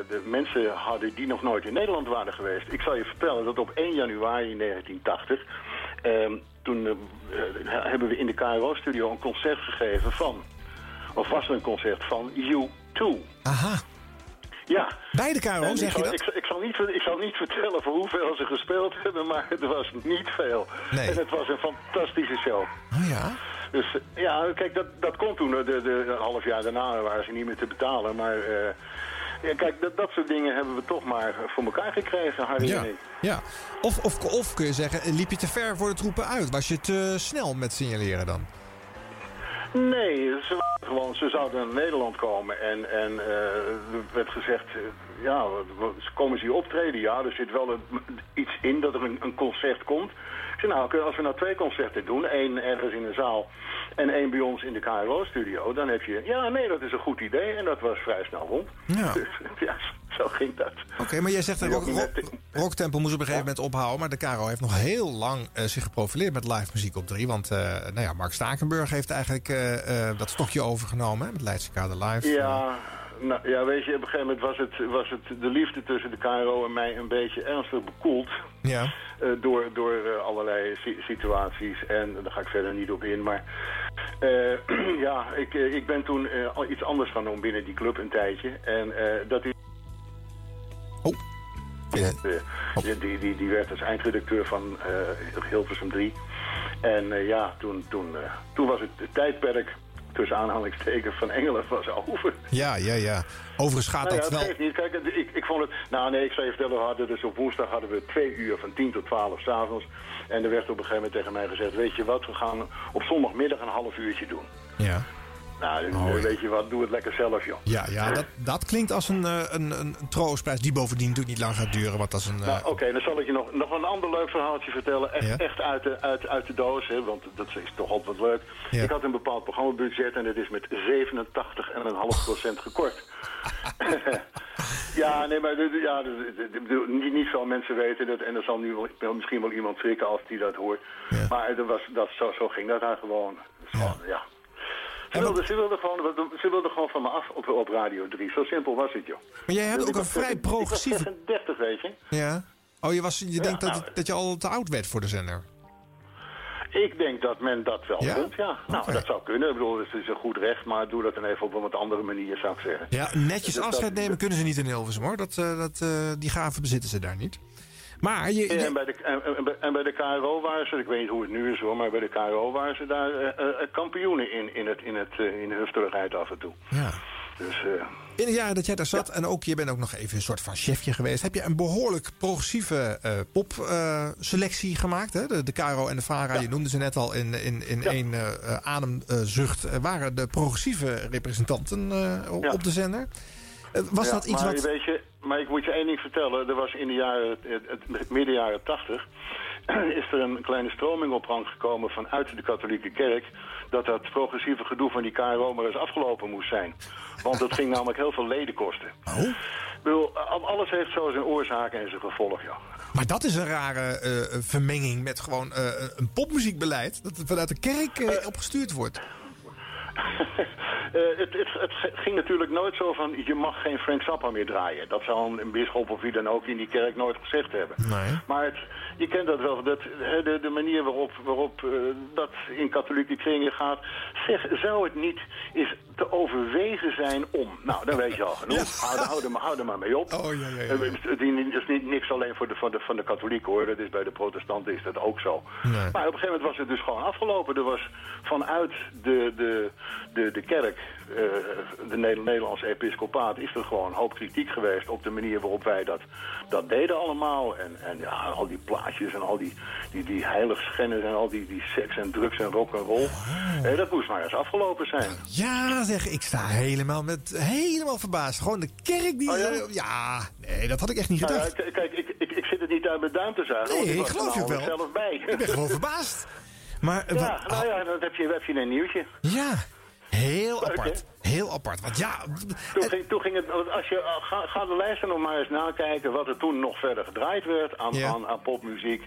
de mensen hadden die nog nooit in Nederland waren geweest. Ik zal je vertellen dat op 1 januari 1980... ehm, toen eh, eh, hebben we in de KRO-studio een concert gegeven van... of was er een concert van U2. Aha. Ja. Bij de KRO, zeg ik je zal, dat? Ik, ik, zal niet, ik zal niet vertellen voor hoeveel ze gespeeld hebben, maar het was niet veel. Nee. En het was een fantastische show. Oh ja? Dus eh, ja, kijk, dat, dat kon toen. De, de, een half jaar daarna waren ze niet meer te betalen. Maar eh, ja, kijk, dat, dat soort dingen hebben we toch maar voor elkaar gekregen, Harry Ja. en ik. ja. Of, of, of kun je zeggen, liep je te ver voor de troepen uit? Was je te snel met signaleren dan? Nee, ze, gewoon, ze zouden naar Nederland komen en, en er werd gezegd, ja, ze komen ze hier optreden? Ja, er zit wel een- iets in dat er een, een concert komt. Ik zei, nou, als we nou twee concerten doen, één ergens in een zaal en één bij ons in de KRO-studio, dan heb je, ja, nee, dat is een goed idee en dat was vrij snel rond. Ja. Dus, ja, zo ging dat. Oké, maar jij zegt dat Ja, rock, rock, Rocktempo moest op een gegeven moment ophouden. Maar de KRO heeft nog heel lang eh, zich geprofileerd met live muziek op drie. Want eh, nou ja, Mark Stakenburg heeft eigenlijk eh, dat stokje overgenomen hè, met Leidse Kade Live. Ja, nou, ja, weet je, op een gegeven moment was het, was het de liefde tussen de KRO en mij een beetje ernstig bekoeld. Ja. eh, door door eh, allerlei si- situaties. En daar ga ik verder niet op in. Maar eh, ja, ik, ik ben toen al iets anders gaan doen binnen die club een tijdje. En dat is... Oh. Eh, die, die, die werd als eindredacteur van Hilversum 3. En ja, toen, toen, toen was het tijdperk tussen aanhalingstekens van Engelen was over. Ja, ja, ja. Overigens gaat Nou ja, dat wel... geeft niet. Kijk, ik, ik vond het... Nou nee, ik zou je vertellen, we hadden dus op woensdag hadden we twee uur van 10 tot 12 s'avonds. En er werd op een gegeven moment tegen mij gezegd, weet je wat, we gaan op zondagmiddag een half uurtje doen. Ja. Nou, Oh, ja. weet je wat, doe het lekker zelf, joh. Ja, ja dat, dat klinkt als een, eh, een, een, een troostprijs die bovendien natuurlijk niet lang gaat duren. Want dat is een... eh, Nou, oké, dan zal ik je nog, nog een ander leuk verhaaltje vertellen. Echt, Ja. echt uit, de, uit, uit de doos, hè, want dat is toch altijd wat leuk. Ja. Ik had een bepaald programmabudget en het is met 87,5% gekort. ja, nee, maar ja, niet, niet veel mensen weten dat. En er zal nu wel, misschien wel iemand schrikken als die dat hoort. Maar dat was, dat, zo, zo ging dat daar gewoon. Gewoon, ja. Ze wilden, ze, gewoon, ze wilden gewoon van me af op, op Radio 3. Zo simpel was het, joh. Maar jij hebt ook een vrij 36 progressieve... Ik was 36, weet je. Ja. Oh, je, was, je denkt dat, nou, dat je al te oud werd voor de zender? Ik denk dat men dat wel Ja? kunt, ja. Nou, dat zou kunnen. Ik bedoel, het is een goed recht, maar doe dat dan even op een wat andere manier, zou ik zeggen. Ja, netjes Dus afscheid dat- nemen kunnen ze niet in Hilversum, hoor. Dat, eh, dat, eh, die gaven bezitten ze daar niet. Maar je... En bij, de, en, en bij- de KRO waren ze, ik weet niet hoe het nu is hoor, maar bij de KRO waren ze daar eh, eh, kampioenen in, in, het, in, het, eh, in de hufterigheid af en toe. Ja. Dus, eh, In de jaren dat jij daar zat, en ook je bent ook nog even een soort van chefje geweest... heb je een behoorlijk progressieve eh popselectie gemaakt. Hè? De, de Caro en de Vara, je noemde ze net al in, in, in één eh, eh, ademzucht... eh, waren de progressieve representanten eh, op de zender. Eh, was ja, dat iets maar wat... Weet je, maar ik moet je één ding vertellen. Er was in de jaren, het, het, midden jaren tachtig... is er een kleine stroming op gang gekomen vanuit de katholieke kerk... dat dat progressieve gedoe van die KRO maar eens afgelopen moest zijn. Want het ging namelijk heel veel leden kosten. Oh? Ik bedoel, al- alles heeft zo zijn oorzaken en zijn gevolg, ja. Maar dat is een rare eh, vermenging met gewoon eh, een popmuziekbeleid... dat vanuit de kerk opgestuurd wordt. Eh, het, het, het ging natuurlijk nooit zo van, je mag geen Frank Zappa meer draaien. Dat zou een, een bisschop of wie dan ook in die kerk nooit gezegd hebben. Nee. Maar het, je kent dat wel, dat, de, de manier waarop, waarop eh, dat in katholieke kringen gaat. Zeg, zou het niet eens te overwegen zijn om... Nou, dan weet je al genoeg. Hou, er- hou, er, maar- hou er maar mee op. Oh, ja, ja, ja. Het is niet, niks alleen voor de, van, de, van de katholieken hoor. Dat is bij de protestanten is dat ook zo. Nee. Maar op een gegeven moment was het dus gewoon afgelopen. Er was vanuit de, de, de, de kerk, eh, de Neder- Nederlandse episcopaat, is er gewoon een hoop kritiek geweest op de manier waarop wij dat, dat deden allemaal. En, en ja, al die plaatjes en al die, die, die heiligschennis en al die, die seks en drugs en rock en roll. Eh, dat moest maar eens afgelopen zijn. Ja, zeg, ik sta helemaal, met, helemaal verbaasd. Gewoon de kerk die... Oh, ja? ja, nee, dat had ik echt niet Nou gedacht. kijk, ik, ik, ik zit het niet uit mijn duim te zuigen. Nee, ik geloof je wel. zelf bij. Ik ben gewoon verbaasd. Maar, Ja, nou ja, dan heb je, heb je een nieuwtje. Ja, heel Leuk, apart. Heel apart. Want ja, Toen ging, toen ging het, als je, uh, ga, ga de lijsten nog maar eens nakijken wat er toen nog verder gedraaid werd aan, Ja. aan, aan popmuziek.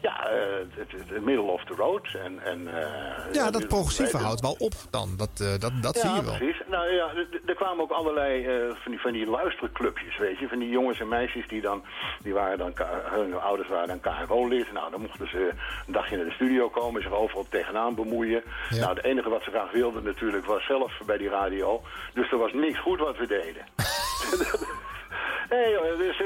Ja, eh, het, middle of the road. En, en, eh, ja, dat eh, progressieve houdt wel op dan. Dat, eh, dat, dat zie je wel. precies. Nou ja, er- kwamen ook allerlei van, die, van die luisterclubjes, weet je. Van die jongens en meisjes die dan, die waren dan, hun ouders waren dan KRO-lid. Nou, dan mochten ze een dagje naar de studio komen, zich overal tegenaan bemoeien. Nou, het enige wat ze graag wilden natuurlijk was zelf bij die radio. Dus er was niks goed wat we deden. nee joh, dus,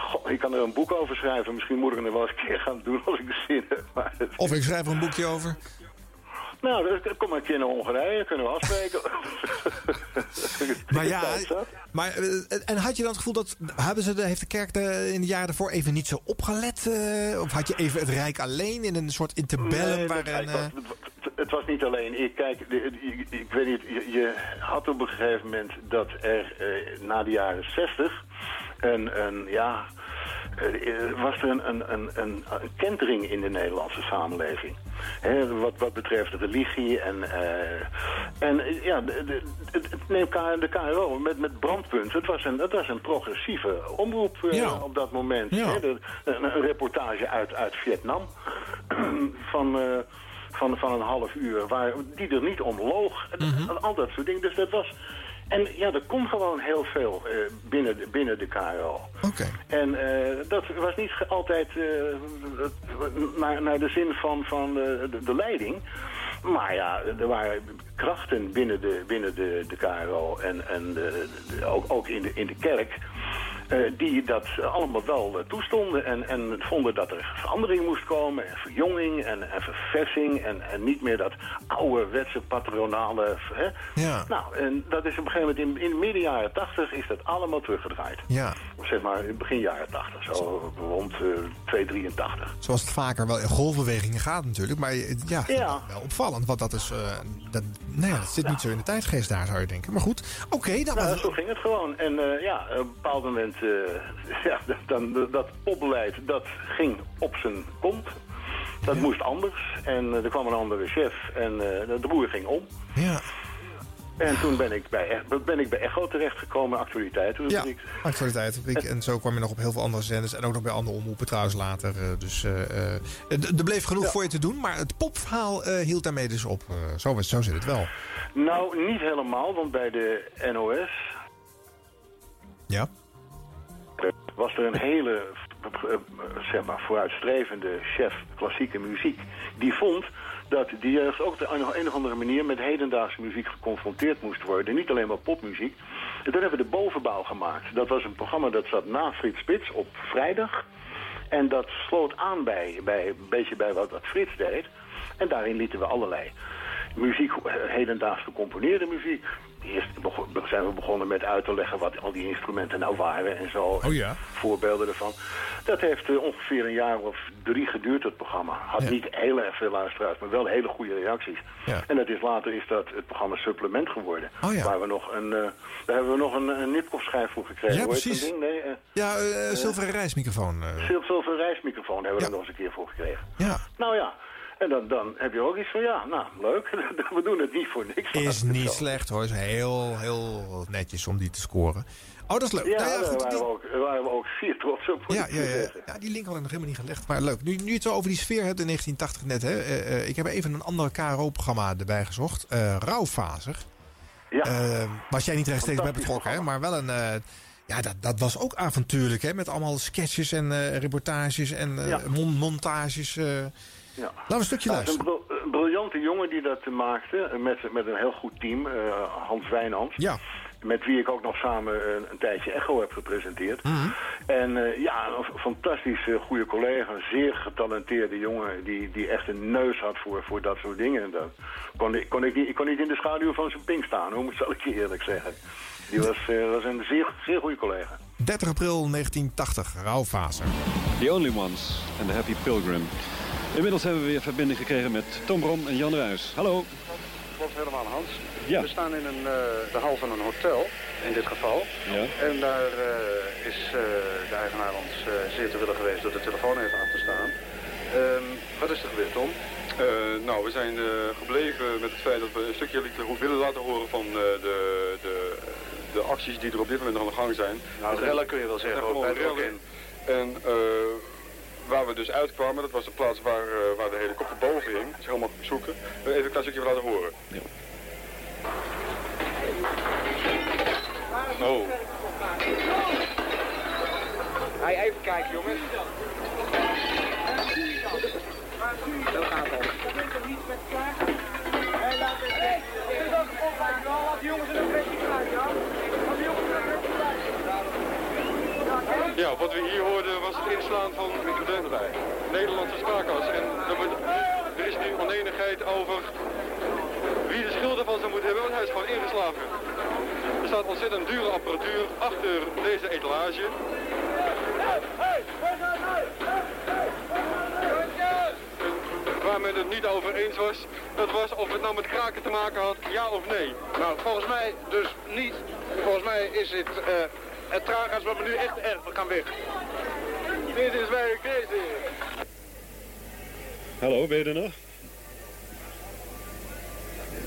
Goh, ik kan er een boek over schrijven. Misschien moet ik het wel eens een keer gaan doen als ik de zin heb. Maar het- Of ik schrijf er een boekje over. nou, kom maar een keer naar Hongarije, kunnen we afspreken. Maar ja, maar, eh, en had je dan het gevoel dat... Hebben ze de, heeft de kerk de, in de jaren daarvoor even niet zo opgelet? eh, of had je even het Rijk alleen in een soort interbellum Nee, het, was, eh, het- was niet alleen ik. Kijk, ik, ik weet niet, je, je had op een gegeven moment dat er na de jaren 60 een, een ja, eh, was er een, een, een, kentering in de Nederlandse samenleving. Wat, wat betreft religie en, eh, en eh, ja, de, de, de KRO met, met brandpunt. Het was een, het was een progressieve omroep Ja. op dat moment. Ja. Een, reportage uit, uit Vietnam van... van, van een half uur, waar, die er niet om loog. Mhm. Al dat soort dingen. Dus dat was... En ja, er kon gewoon heel veel eh, binnen, de, binnen de KRO. Oké. En eh, dat was niet altijd eh, naar, naar de zin van, van de, de, de leiding. Maar ja, er waren krachten binnen de, binnen de, de KRO en, en de, de- ook, ook in, de, in de kerk... eh, die dat allemaal wel eh, toestonden en, en vonden dat er verandering moest komen... en verjonging en, en verversing en, en niet meer dat ouderwetse patronale... Hè? Ja. Nou, en dat is op een gegeven moment in, in midden jaren tachtig is dat allemaal teruggedraaid. Ja, Of zeg maar in begin jaren 80, zo rond eh 283. zoals het vaker wel in golfbewegingen gaat natuurlijk. Maar ja, Ja. wel opvallend. Want dat is... dat, nou ja, dat zit niet zo in de tijdgeest daar, zou je denken. Maar goed, oké. dan Nou, zo ging het gewoon. En ja, op een bepaald moment, ja, dan, dat popbeleid, dat ging op zijn kont. Dat moest anders. En eh, er kwam een andere chef en eh, de boer ging om. Ja. En toen ben ik bij, ben ik bij Echo terechtgekomen, actualiteiten. Ja, actualiteitsrubriek. En zo kwam je nog op heel veel andere zenders. En ook nog bij andere omroepen trouwens later. eh, Dus eh, eh, er bleef genoeg voor je te doen. Maar het popverhaal eh, hield daarmee dus op. Eh, zo, zo zit het wel. Nou, niet helemaal, want bij de NOS Ja. Was er een hele zeg maar, vooruitstrevende chef klassieke muziek. Die vond dat de jeugd ook op een, of andere manier met hedendaagse muziek geconfronteerd moest worden. Niet alleen maar popmuziek. En toen hebben we de bovenbouw gemaakt. Dat was een programma dat zat na Frits Spits op vrijdag. En dat sloot aan bij, bij een beetje bij wat, wat Frits deed. En daarin lieten we allerlei muziek, eh, hedendaags gecomponeerde muziek. Eerst zijn we begonnen met uit te leggen wat al die instrumenten nou waren en zo. Oh ja. Voorbeelden ervan. Dat heeft eh, ongeveer een jaar of drie geduurd, het programma. Had niet heel erg veel luisteraars, maar wel hele goede reacties. Ja. En dat is, later is dat het programma Supplement geworden. Oh ja. Waar we nog een, eh, daar hebben we nog een, een Nipkoff-schijf voor gekregen. Ja, precies. ding? Nee, eh, Ja, zilveren reismicrofoon. Zilveren reismicrofoon hebben we er nog eens een keer voor gekregen. Ja. Nou ja, en dan, dan heb je ook iets van, ja, nou, leuk. we doen het niet voor niks. Is niet slecht hoor. Is heel, heel netjes om die te scoren. Oh, dat is leuk. Ja, Nou ja, daar, waren die- we ook, waren we ook zeer trots op. Ja, ja, ja, die link had ik nog helemaal niet gelegd. Maar leuk. Nu, nu je het zo over die sfeer hebt in 1980 net. Hè, eh, eh, ik heb even een ander KRO-programma erbij gezocht. eh Rauwfazer. Ja. Was jij niet rechtstreeks bij betrokken, hè? Maar wel een... ja, dat, dat was ook avontuurlijk, hè? Met allemaal sketches en reportages en Ja. mon- montages. Ja. Laten we een stukje Nou, luisteren. een, bril- een briljante jongen die dat eh, maakte. eh, Met, met een heel goed team. eh, Hans Wijnands. Ja. Met wie ik ook nog samen een, een tijdje Echo heb gepresenteerd. Mhm. En eh, ja, een f- fantastisch eh, goede collega. Een zeer getalenteerde jongen. Die, die echt een neus had voor, voor dat soort dingen. En dat kon ik, kon ik, niet, ik kon niet in de schaduw van zijn pink staan. Hoe moet zal ik je eerlijk zeggen. Die was, was een zeer, zeer goede collega. 30 april 1980, Rauwfazer. The Only Ones en The Happy Pilgrim. Inmiddels hebben we weer verbinding gekregen met Tom Brom en Jan Ruijs. Hallo. Klopt helemaal, Hans. Ja. We staan in een, eh, de hal van een hotel, in dit geval. Ja. En daar eh, is eh, de eigenaar ons eh, zeer te willen geweest door de telefoon even af te staan. Ehm, wat is er gebeurd, Tom? Eh, nou, we zijn eh, gebleven met het feit dat we een stukje lieten- willen laten horen van eh, de, de, de acties die er op dit moment aan de gang zijn. Nou, rellen kun je wel zeggen. En eh, waar we dus uitkwamen, dat was de plaats waar, eh, waar de helikopter boven hing. Dat is helemaal zoeken. Eh, even een klein stukje laten horen. Oh. Hey, even kijken, jongens. Zo gaat het. Hey, laat het. Laat die jongens in een ja? Jongens Ja, wat we hier hoorden was het inslaan van de Nederlandse spraakas. En er, is nu oneenigheid over wie de schuld ervan zou moeten hebben, want hij is gewoon ingeslagen. Er staat ontzettend dure apparatuur achter deze etalage. Waar men het niet over eens was, dat was of het nou met kraken te maken had, ja of nee. Nou, volgens mij dus niet. Volgens mij is het uh, het traaghuis wat we nu echt erg gaan weg. Dit is very crazy. Hallo, ben je er nog?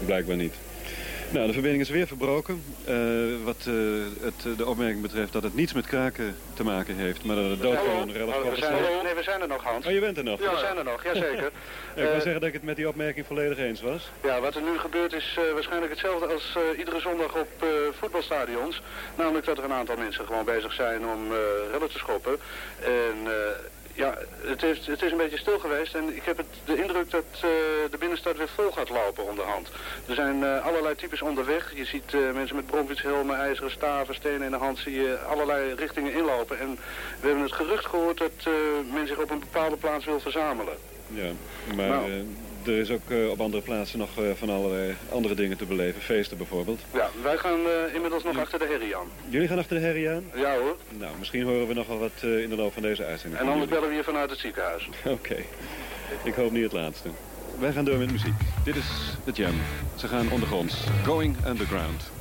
Blijkbaar niet. Nou, de verbinding is weer verbroken. Uh, wat uh, het, de opmerking betreft dat het niets met kraken te maken heeft, maar dat het doodgewoon relatief is. Nee, we zijn er nog, Hans. Oh, je bent er nog? Ja, we zijn er nog, jazeker. ja, ik wil zeggen dat ik het met die opmerking volledig eens was. Ja, wat er nu gebeurt is uh, waarschijnlijk hetzelfde als iedere zondag op voetbalstadions. Namelijk dat er een aantal mensen gewoon bezig zijn om rellen te schoppen. En ja, het, heeft, het is een beetje stil geweest en ik heb het, de indruk dat uh, de binnenstad weer vol gaat lopen onderhand. Er zijn uh, allerlei types onderweg. Je ziet uh, mensen met bromfietshelmen, ijzeren staven, stenen in de hand, zie je allerlei richtingen inlopen. En we hebben het gerucht gehoord dat men zich op een bepaalde plaats wil verzamelen. Ja, maar nou er is ook uh, op andere plaatsen nog uh, van allerlei andere dingen te beleven. Feesten bijvoorbeeld. Ja, wij gaan uh, inmiddels nog achter de herrie aan. Jullie gaan achter de herrie aan? Ja hoor. Nou, misschien horen we nog wel wat in de loop van deze uitzending. En anders bellen we hier vanuit het ziekenhuis. Oké. Ik hoop niet het laatste. Wij gaan door met muziek. Dit is de Jam. Ze gaan ondergronds. Going Underground.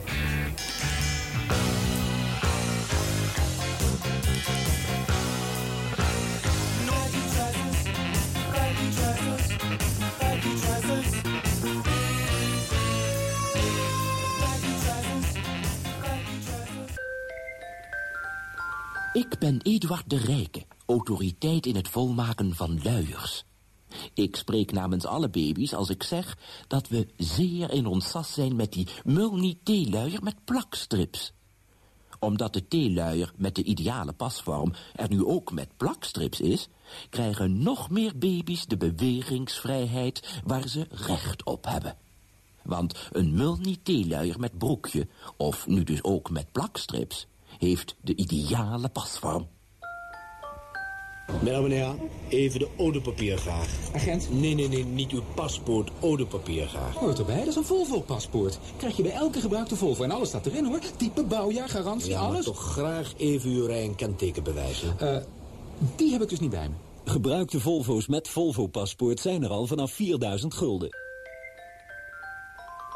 Ik ben Eduard de Rijke, autoriteit in het volmaken van luiers. Ik spreek namens alle baby's als ik zeg dat we zeer in ons sas zijn met die mulni-theeluier met plakstrips. Omdat de theeluier met de ideale pasvorm er nu ook met plakstrips is, krijgen nog meer baby's de bewegingsvrijheid waar ze recht op hebben. Want een mulni-theeluier met broekje, of nu dus ook met plakstrips, heeft de ideale pasvorm. Meneer, meneer, even de odepapier graag. Agent? Nee, nee, nee, niet uw paspoort, odepapier graag. Hoort erbij, dat is een Volvo-paspoort. Krijg je bij elke gebruikte Volvo en alles staat erin hoor. Type, bouwjaar, garantie, ja, alles. toch graag even uw rij- en kentekenbewijzen. Uh, die heb ik dus niet bij me. Gebruikte Volvo's met Volvo-paspoort zijn er al vanaf 4000 gulden.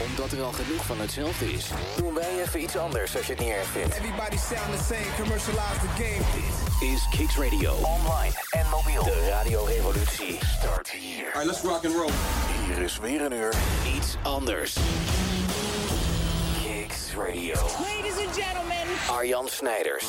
omdat er al genoeg van hetzelfde is, doen wij even iets anders als je het niet erg vindt. Everybody sound the same, commercialize the game. Dit is Kicks Radio. Online en mobiel. De radiorevolutie start hier. Alright, let's rock and roll. Hier is weer een uur iets anders. Kicks Radio. Ladies and gentlemen. Arjan Snijders.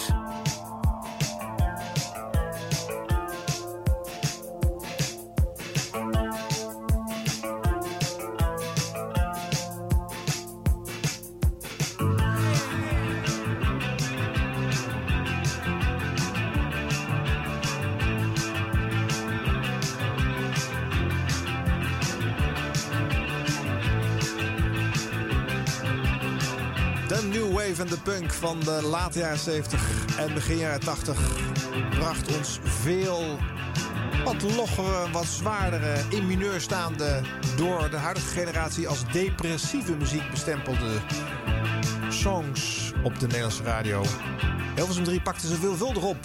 En de punk van de late jaren 70 en begin jaren 80 bracht ons veel wat loggere, wat zwaardere, in mineur staande, door de huidige generatie als depressieve muziek bestempelde songs op de Nederlandse radio. Hilversum 3 pakte ze veelvuldig op.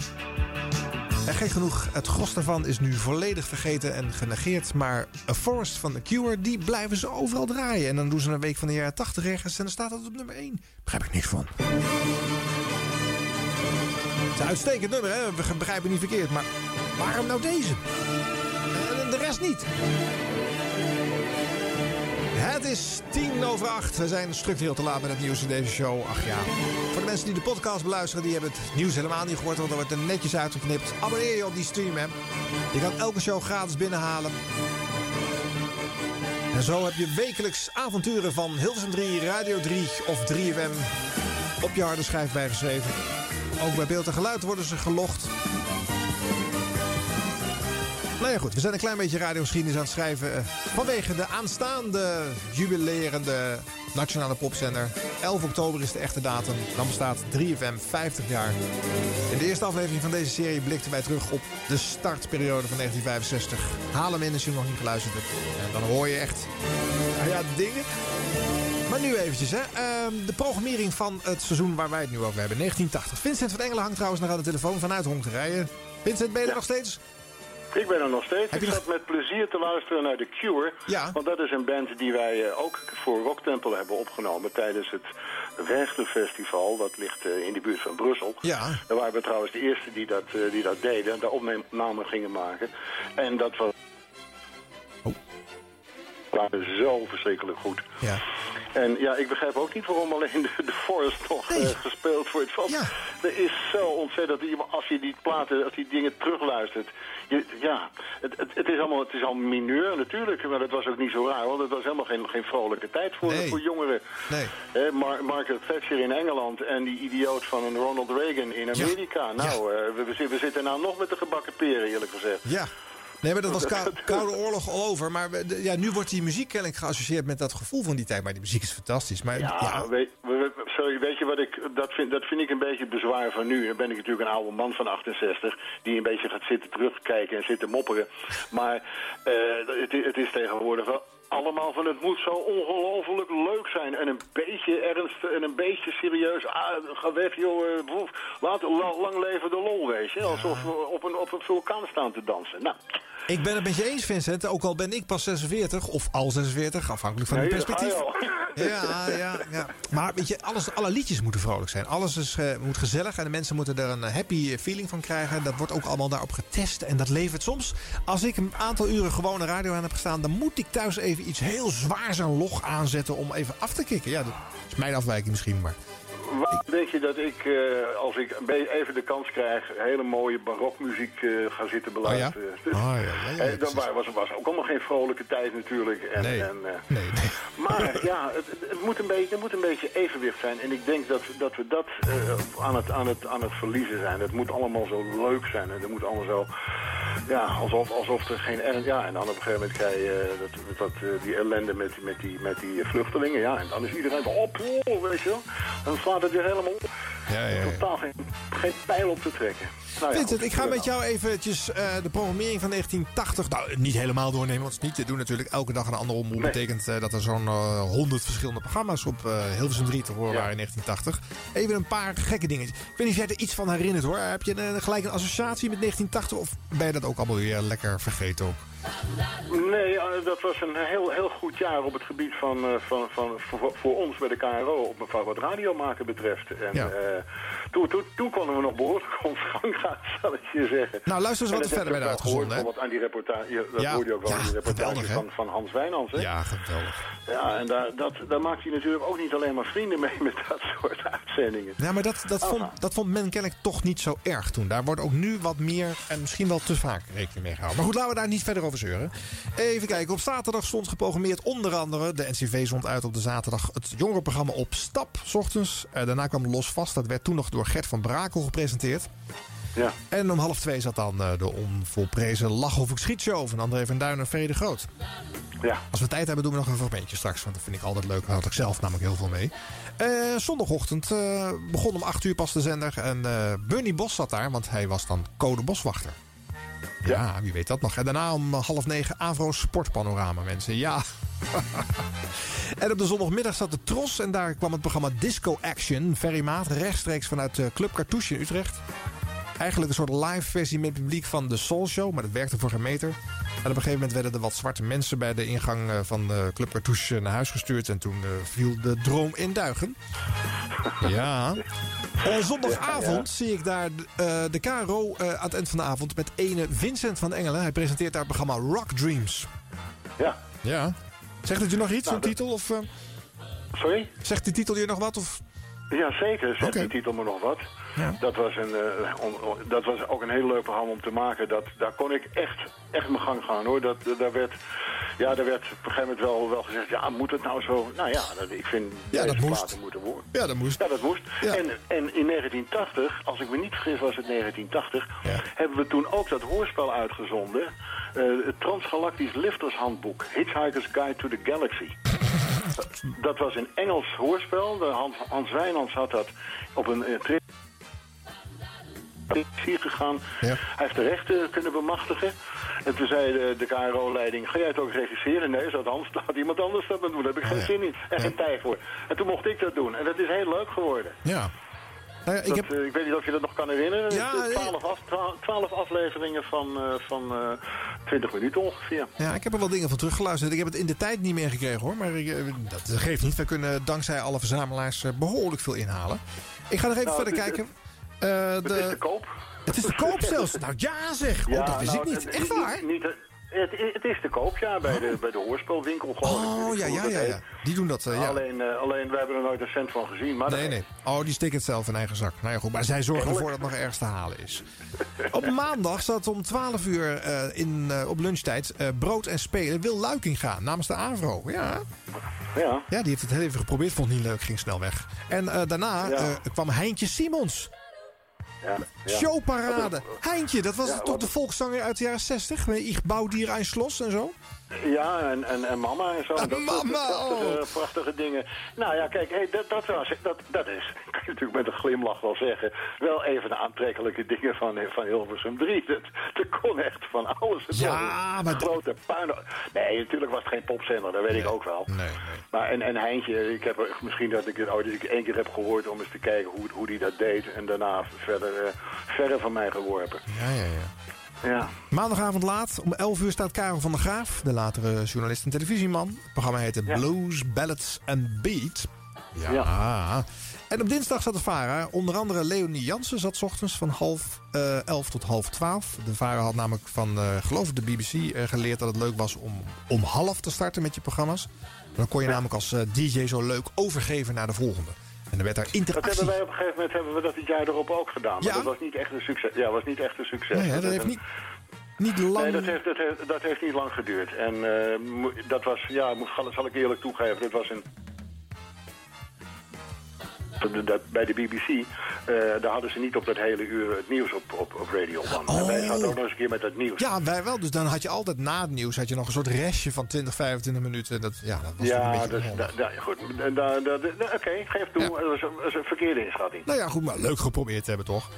En gek genoeg, het gros daarvan is nu volledig vergeten en genegeerd. Maar A Forest van The Cure, die blijven ze overal draaien. En dan doen ze een week van de jaren 80 ergens en dan staat dat op nummer 1. Begrijp ik niks van. Het is een uitstekend nummer, hè? We begrijpen niet verkeerd. Maar waarom nou deze? En de rest niet. Het is tien over acht. We zijn structureel te laat met het nieuws in deze show. Ach ja. Voor de mensen die de podcast beluisteren, die hebben het nieuws helemaal niet gehoord. Want er wordt er netjes uitgeknipt. Abonneer je op die stream, hè. Je kan elke show gratis binnenhalen. En zo heb je wekelijks avonturen van Hilversum 3, Radio 3 of 3FM op je harde schijf bijgeschreven. Ook bij beeld en geluid worden ze gelogd. Nou ja, goed. We zijn een klein beetje radiogeschiedenis aan het schrijven. eh, vanwege de aanstaande jubilerende nationale popzender. 11 oktober is de echte datum. Dan bestaat 3FM 50 jaar. In de eerste aflevering van deze serie blikten wij terug op de startperiode van 1965. Haal hem in als je hem nog niet geluisterd hebt. En dan hoor je echt nou ja, dingen. Maar nu eventjes, hè. Ehm, de programmering van het seizoen waar wij het nu over hebben. 1980. Vincent van Engelen hangt trouwens nog aan de telefoon vanuit Hongarije. Vincent, ben je er nog steeds? Ik ben er nog steeds. Ik zat met plezier te luisteren naar The Cure. Ja. Want dat is een band die wij eh, ook voor Rock Temple hebben opgenomen tijdens het Werchterfestival. Dat ligt eh, in de buurt van Brussel. Ja. Daar waren we trouwens de eerste die dat, eh, die dat deden. Daar opnamen gingen maken. En dat was... Oh. waren zo verschrikkelijk goed. Ja. En ja, ik begrijp ook niet waarom alleen de, de Forest nog eh, gespeeld wordt. Want er is zo ontzettend... Als je die platen, als die dingen terugluistert... Ja, het, het, het is allemaal, het is al mineur natuurlijk, maar dat was ook niet zo raar. Want het was helemaal geen, geen vrolijke tijd voor, voor jongeren. Nee. Hè, Mar Margaret Thatcher in Engeland en die idioot van een Ronald Reagan in Amerika. Nou, eh, we, we zitten nou nog met de gebakken peren, eerlijk gezegd. Ja. Nee, maar dat was kou- Koude Oorlog al over. Maar ja, nu wordt die muziek kennelijk geassocieerd met dat gevoel van die tijd. Maar die muziek is fantastisch. Maar, ja, Ja, weet, we- we- sorry, weet je wat ik, dat vind, dat vind ik een beetje het bezwaar van nu. Dan ben ik natuurlijk een oude man van 68, die een beetje gaat zitten terugkijken en zitten mopperen. Maar eh, het, het is tegenwoordig wel allemaal van het moet zo ongelooflijk leuk zijn. En een beetje ernst en een beetje serieus. Ah, ga weg joh, eh, boef. laat la- lang leven de lol, weet je. Alsof we op een, op een vulkaan staan te dansen. Nou, Ik ben het met je eens, Vincent. Ook al ben ik pas 46, of al 46, afhankelijk van je perspectief. Ja, ja, ja. Maar weet je, alles, alle liedjes moeten vrolijk zijn. Alles is, eh, moet gezellig en de mensen moeten er een happy feeling van krijgen. Dat wordt ook allemaal daarop getest en dat levert soms. Als ik een aantal uren gewone radio aan heb gestaan... dan moet ik thuis even iets heel zwaars en log aanzetten om even af te kicken. Ja, dat is mijn afwijking misschien, maar... Wat denk je dat ik, eh, als ik even de kans krijg, hele mooie barokmuziek eh, ga zitten beluisteren? Dus, Oh ja, ja, ja, dat wa- was, was ook allemaal geen vrolijke tijd natuurlijk. En, Nee. en, Nee, nee. maar ja, het, het- moet een beetje, het moet een beetje evenwicht zijn. En ik denk dat, dat we dat aan, het, aan, het, aan het verliezen zijn. Het moet allemaal zo leuk zijn. En het moet allemaal zo, ja, alsof, alsof er geen... ern- Ja, en dan op een gegeven moment krijg je eh, dat, dat, eh, die ellende met, met, die, met die vluchtelingen. Ja, en dan is iedereen op, oh, weet je wel. Dan slaat het weer helemaal op. Ja, ja, ja. Totaal geen, geen pijl op te trekken. Nou ja, Vincent, goed, ik ga met jou eventjes eh, de programmering van 1980... Nou, niet helemaal doornemen, want het is niet te doen natuurlijk. Elke dag een andere omroep Nee. betekent eh, dat er zo'n honderd verschillende programma's op eh, Hilversum 3 te horen waren in 1980. Even een paar gekke dingetjes. Ik weet niet of jij er iets van herinnert hoor. Heb je eh, gelijk een associatie met 1980 of ben je dat ook allemaal weer lekker vergeten ook? Nee, eh, dat was een heel, heel goed jaar op het gebied van, eh, van, van, voor, voor ons bij de KRO, op, wat radio maken betreft. En Ja. eh, toen, toen, toen konden we nog behoorlijk ons gang gaan, zal ik je zeggen. Nou, luister eens wat er verder werd uitgezonden, gehoord, Wat aan die reportage, dat Ja, hoorde je ook wel ja, aan die reportage van, van Hans Wijnands. Hè? Ja, geweldig. Ja, en daar, dat, daar maakt hij natuurlijk ook niet alleen maar vrienden mee met dat soort uitzendingen. Ja, maar dat, dat, vond, dat vond men kennelijk toch niet zo erg toen. Daar wordt ook nu wat meer en misschien wel te vaak rekening mee gehouden. Maar goed, laten we daar niet verder over zeuren. Even kijken, op zaterdag stond geprogrammeerd onder andere... de NCV zond uit op de zaterdag het jongerenprogramma Op Stap, s ochtends. Eh, daarna kwam Los Vast, dat werd toen nog door Gert van Brakel gepresenteerd. Ja. En om half twee zat dan eh, de onvolprezen Lach of ik schietshow van André van Duin en Vrede Groot. Ja. Als we tijd hebben doen we nog een fragmentje straks, want dat vind ik altijd leuk. Daar had ik zelf namelijk heel veel mee. Eh, zondagochtend eh, begon om 8 uur pas de zender. En Bernie Bos zat daar, want hij was dan code boswachter. Ja, wie weet dat nog. En daarna om half negen Avro Sportpanorama, mensen. Ja. en op de zondagmiddag zat de Tros en daar kwam het programma Disco Action. Ferry Maat, rechtstreeks vanuit eh, Club Cartouche in Utrecht. Eigenlijk een soort live versie met publiek van de Soul Show, maar dat werkte voor geen meter. En op een gegeven moment werden er wat zwarte mensen bij de ingang eh, van de Club Cartouche naar huis gestuurd. En toen eh, viel de droom in duigen. Ja. Eh, zondagavond zie ik daar eh, de KRO eh, aan het eind van de avond met ene Vincent van Engelen. Hij presenteert daar het programma Rock Dreams. Ja. Ja. Zegt het je nog iets, zo'n Nou, dat- titel? Of, eh, Sorry? zegt die titel je nog wat? Of... Ja, zeker. Oké. die titel me nog wat. Dat, was een, eh, on- on- dat was ook een heel leuk programma om te maken. Dat, daar kon ik echt, echt mijn gang gaan hoor. Dat, daar, werd, ja, daar werd op een gegeven moment wel, wel gezegd... ja, moet het nou zo... Nou ja, dat, ik vind Ja, dat moest. moeten worden. Ja, dat moest. Ja, dat moest. Ja. En, en in 1980, als ik me niet vergis was het 1980... hebben we toen ook dat hoorspel uitgezonden. eh, het Transgalactisch Liftershandboek. Hitchhiker's Guide to the Galaxy. Dat was een Engels hoorspel. Hans, Hans Wijnands had dat op een hier gegaan. Hij heeft de rechten kunnen bemachtigen. En toen zei de, de KRO-leiding, ga jij het ook regisseren? Nee, zat Hans, laat iemand anders dat doen. Daar heb ik geen zin in en geen tijd voor. En toen mocht ik dat doen. En dat is heel leuk geworden. Ja. Nou ja, ik, Dat, heb, eh, ik weet niet of je dat nog kan herinneren. Ja, Het is twaalf, af, twa- twaalf afleveringen van, eh, van eh 20 minuten ongeveer. ja, ik heb er wel dingen van teruggeluisterd. Ik heb het in de tijd niet meer gekregen hoor. Maar ik, eh, dat geeft niet. We kunnen dankzij alle verzamelaars eh, behoorlijk veel inhalen. Ik ga nog even Nou, verder kijken. Eh, Het de- is te koop. Het is te koop zelfs. Nou ja zeg. Oh, dat wist nou, ik niet. het- Echt waar? Niet, het, het is te koop, ja, bij de, bij de hoorspelwinkel. geloof ik. Oh, ja, ja, ja, ja. Die doen dat, eh, ja. Alleen, eh, alleen, we hebben er nooit een cent van gezien. Maar Nee, nee. Oh, die stikken het zelf in eigen zak. Nou ja, goed. Maar zij zorgen ervoor dat het nog ergens te halen is. Op maandag zat om 12 uur eh, in, eh, op lunchtijd eh, brood en spelen Wil Luiking gaan namens de AVRO. Ja. Ja. ja, die heeft het heel even geprobeerd. Vond het niet leuk, ging snel weg. En eh, daarna Ja. eh, kwam Heintje Simons. Ja, ja. Showparade. Heintje, dat was toch de volkszanger uit de jaren 60? Met Ich bouwdier ein Schloss en zo? Ja, en, en, en mama en zo. dat, dat- mama, prachtige, oh. prachtige dingen. Nou ja, kijk, hey, dat, dat, was, dat, dat is, kan je natuurlijk met een glimlach wel zeggen, wel even de aantrekkelijke dingen van, van Hilversum 3. Dat, dat kon echt van alles. Het Ja, maar- grote puin. Nee, natuurlijk was het geen popzender, dat weet ik ook wel. Nee, Maar en, en Heintje, ik heb misschien dat ik het ooit eens één keer heb gehoord om eens te kijken hoe, hoe die dat deed. En daarna verder, eh, verder van mij geworpen. Ja, ja, ja. Ja. Maandagavond laat, om 11 uur staat Karel van der Graaf, de latere journalist en televisieman. Het programma heette Blues, Ballads and Beat. Ja. En op dinsdag zat de VARA. Onder andere Leonie Jansen zat 's ochtends van half eh, elf tot half twaalf. De VARA had namelijk van, eh, geloof ik, de BBC eh, geleerd dat het leuk was om om half te starten met je programma's. Dan kon je namelijk als DJ zo leuk overgeven naar de volgende. En dan werd daar Dat interactie. hebben wij op een gegeven moment hebben we dat het jaar erop ook gedaan. Maar Ja? dat was niet echt een succes. Ja, was niet echt een succes. Nee, dat heeft niet, niet lang... Nee, dat heeft, dat, heeft, dat heeft niet lang geduurd. En eh, dat was, ja, zal ik eerlijk toegeven, dat was een... bij de BBC, eh, daar hadden ze niet op dat hele uur het nieuws op, op, op Radio One. En wij zaten ook nog eens een keer met dat nieuws. Ja, wij wel. Dus dan had je altijd na het nieuws had je nog een soort restje van 20, 25 minuten. Dat, ja, dat was een beetje dus, da, da- goed. Da, Oké, geef toe. Dat, was een, dat was een verkeerde inschatting. Nou ja, goed, maar leuk geprobeerd te hebben, toch?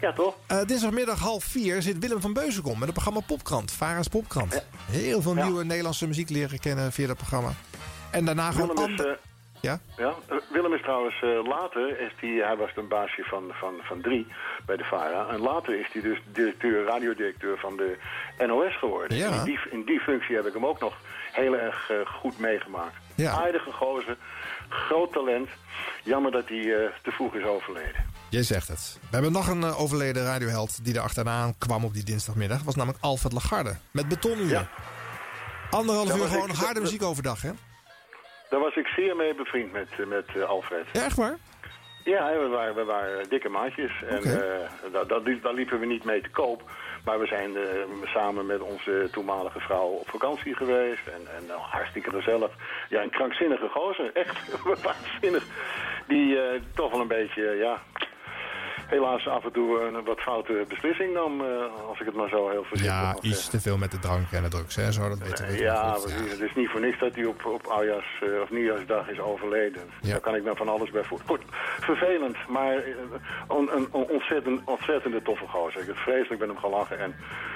Ja, toch? Eh, dinsdagmiddag half vier zit Willem van Beuzenkom met het programma Popkrant. Vara's Popkrant. Heel veel nieuwe Nederlandse muziek leren kennen via dat programma. En daarna gewoon Willem is, ander- eh, Ja? Ja, Willem is trouwens eh, later, is die, hij was een baasje van, van, van drie bij de VARA. En later is hij dus directeur, radiodirecteur van de NOS geworden. Ja. In, die, in die functie heb ik hem ook nog heel erg eh, goed meegemaakt. Ja. Aardige gozer, groot talent. Jammer dat hij eh, te vroeg is overleden. Jij zegt het. We hebben nog een overleden radioheld die er achteraan kwam op die dinsdagmiddag. Dat was namelijk Alfred Lagarde. Met. Anderhalf Ja, uur maar gewoon harde muziek overdag, hè? Daar was ik zeer mee bevriend met, eh, met eh, Alfred. Ja, echt waar? Ja, we waren, we waren dikke maatjes. En Oké. eh, daar, daar, daar liepen we niet mee te koop. Maar we zijn samen met onze toenmalige vrouw op vakantie geweest. En, en nou, hartstikke gezellig. Ja, een krankzinnige gozer. Echt waanzinnig. Die toch wel een beetje, ja... Helaas af en toe een wat foute beslissing nam, eh, als ik het maar zo heel voorzichtig Ja, iets zeggen. te veel met de drank en de drugs, hè? Zo, dat weten we. Ja, goed. precies. Het is niet voor niks dat hij op, op oudjaars, eh, of nieuwjaarsdag is overleden. Daar kan ik me van alles bij voelen. Goed, vervelend, maar eh, een, een, een ontzettend, ontzettende toffe gozer. Ik heb vreselijk met hem gelachen en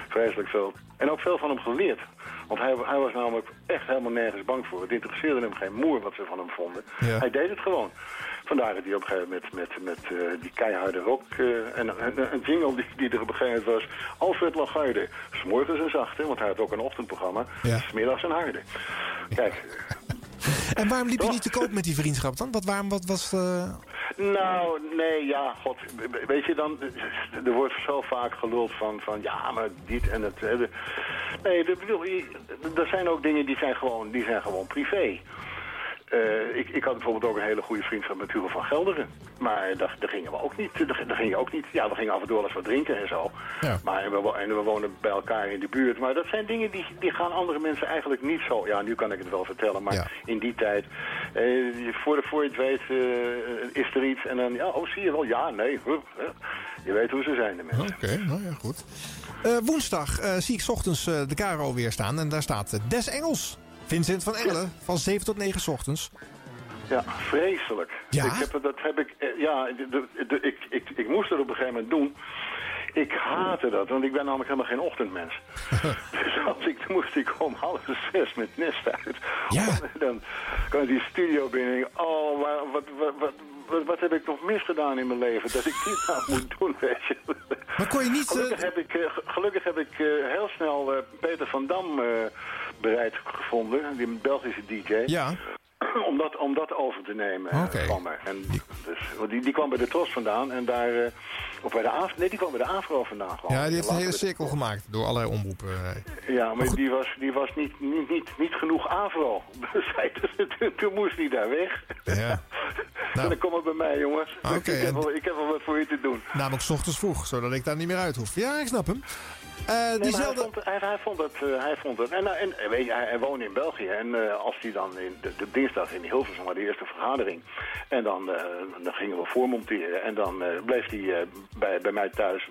vreselijk veel. En ook veel van hem geleerd. Want hij, hij was namelijk echt helemaal nergens bang voor. Het interesseerde hem geen moer wat ze van hem vonden. Ja. Hij deed het gewoon. Vandaar dat hij op een gegeven moment met, met eh, die keiharde rock... eh, en een, jingle die, die er op een gegeven moment was... Alfred Lagarde, s'morgens een zachte, want hij had ook een ochtendprogramma... Ja. Smiddags een harde. Kijk, En waarom liep je niet te koop met die vriendschap dan? Wat, waarom, wat was... eh, Nou, nee, ja, god. Weet je dan, er wordt zo vaak geluld van, van ja, maar dit en het. Nee, dat bedoel, je- er zijn ook dingen die zijn gewoon, die zijn gewoon privé. Eh, ik, ik had bijvoorbeeld ook een hele goede vriendschap met Hugo van Gelderen. Maar daar, daar gingen we ook niet. Daar, daar gingen ook niet. Ja, we gingen af en toe wel eens wat drinken en zo. Maar en we, en we wonen bij elkaar in de buurt. Maar dat zijn dingen die, die gaan andere mensen eigenlijk niet zo. Ja, nu kan ik het wel vertellen. Maar in die tijd, eh, voor, de, voor je het weet, eh, is er iets. En dan, ja, oh, zie je wel. Ja, nee. huh, huh. Je weet hoe ze zijn, de mensen. Oké, nou ja, goed. Woensdag zie ik 's ochtends de Caro weer staan. En daar staat Des Engels. Vincent van Engelen. Van 7 tot 9 's ochtends. Ja, vreselijk. Ja? Ik heb, dat heb ik, eh, ja, de, de, de- ik, ik, ik moest het op een gegeven moment doen. Ik haatte dat, want ik ben namelijk helemaal geen ochtendmens. dus als ik, moest ik om half zes met nest uit. Ja. Dan kwam ik die studio binnen en ik, oh, wat, wat, wat, wat, wat heb ik nog misgedaan in mijn leven? Dat ik dit nou moet doen, weet je. Maar kon je niet... Gelukkig heb ik, eh, ge- gelukkig heb ik eh, heel snel eh, Peter van Dam eh, bereid gevonden, die Belgische DJ. Ja. om, dat, om dat over te nemen eh, Oké. van me. En dus, die, die kwam bij de Tros vandaan en daar... eh, of bij de Afro... Nee, die kwam bij de Afro vandaan. geloof Ja, die heeft een hele de- cirkel gemaakt door allerlei omroepen. eh. Ja, maar die was, die was niet, niet, niet, niet genoeg Afro. Dus toen, toen moest hij daar weg. Ja. Dan kom maar bij mij, jongens. Oké, ik, heb wel, ik heb wel wat voor je te doen. Namelijk 's ochtends vroeg, zodat ik daar niet meer uit hoef. Ja, ik snap hem. Eh, Nee, maar diezelfde... hij, vond, hij, hij vond het. eh, hij vond het. En, nou, en eh, weet je, hij, hij woonde in België. En als hij dan in de, de dinsdag in Hilversum maar de eerste vergadering. En dan, dan gingen we voormonteren. En dan bleef hij bij, bij mij thuis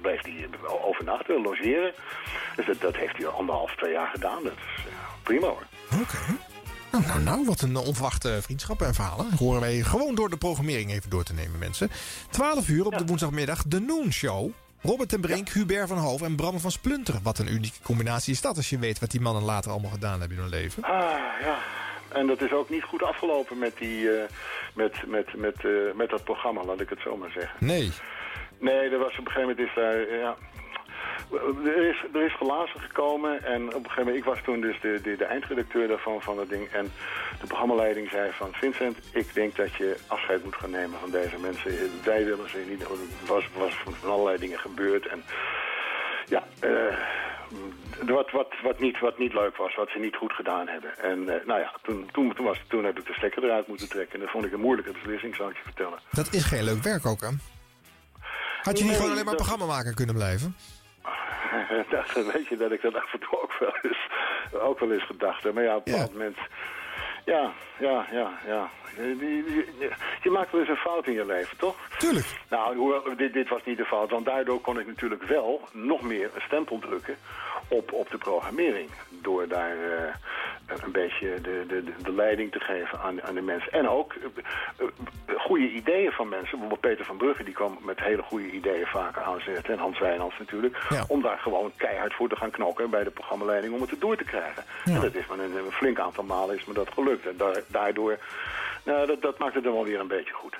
bleef hij overnachten, logeren. Dus dat, dat heeft hij anderhalf, twee jaar gedaan. Dat is prima hoor. Nou, nou, nou, wat een onverwachte vriendschappen en verhalen. Horen wij gewoon door de programmering even door te nemen, mensen. 12 uur op de woensdagmiddag, de Noon Show. Robert ten Brink, Hubert van Hoof en Bram van Splunteren. Wat een unieke combinatie is dat als je weet wat die mannen later allemaal gedaan hebben in hun leven. Ah, ja. En dat is ook niet goed afgelopen met, die, eh, met, met, met, eh, met dat programma, laat ik het zo maar zeggen. Nee. Nee, er was op een gegeven moment is daar, eh, ja, er is, er is glazen gekomen en op een gegeven moment, ik was toen dus de, de, de eindredacteur daarvan van het ding en de programmaleiding zei van Vincent, ik denk dat je afscheid moet gaan nemen van deze mensen. Wij willen ze niet, er was, was van allerlei dingen gebeurd en ja, eh, wat, wat, wat, niet, wat niet leuk was, wat ze niet goed gedaan hebben. En eh, nou ja, toen, toen, toen, was, toen heb ik de stekker eruit moeten trekken en dat vond ik een moeilijke beslissing, zal ik je vertellen. Dat is geen leuk werk ook, hè? Had je niet Nee, gewoon alleen maar dat- programmamaker kunnen blijven? dat, weet je dat ik dat af en toe ook wel eens, ook wel eens gedacht heb. Maar ja, op een bepaald moment... Ja, ja, ja, ja. Je, je- je- je maakt wel eens een fout in je leven, toch? Tuurlijk. Nou, hoewel, dit, dit was niet de fout, want daardoor kon ik natuurlijk wel nog meer een stempel drukken op, op de programmering. Door daar eh, een beetje de, de, de- de leiding te geven aan, aan de mensen. En ook eh, eh, goede ideeën van mensen. Bijvoorbeeld Peter van Brugge, die kwam met hele goede ideeën vaker aanzetten. En Hans Wijnands natuurlijk. Om daar gewoon keihard voor te gaan knokken bij de programmaleiding om het erdoor te krijgen. En dat is maar een, een flink aantal malen is me dat gelukt. En daar- daardoor, nou, dat, dat maakt het dan wel weer een beetje goed.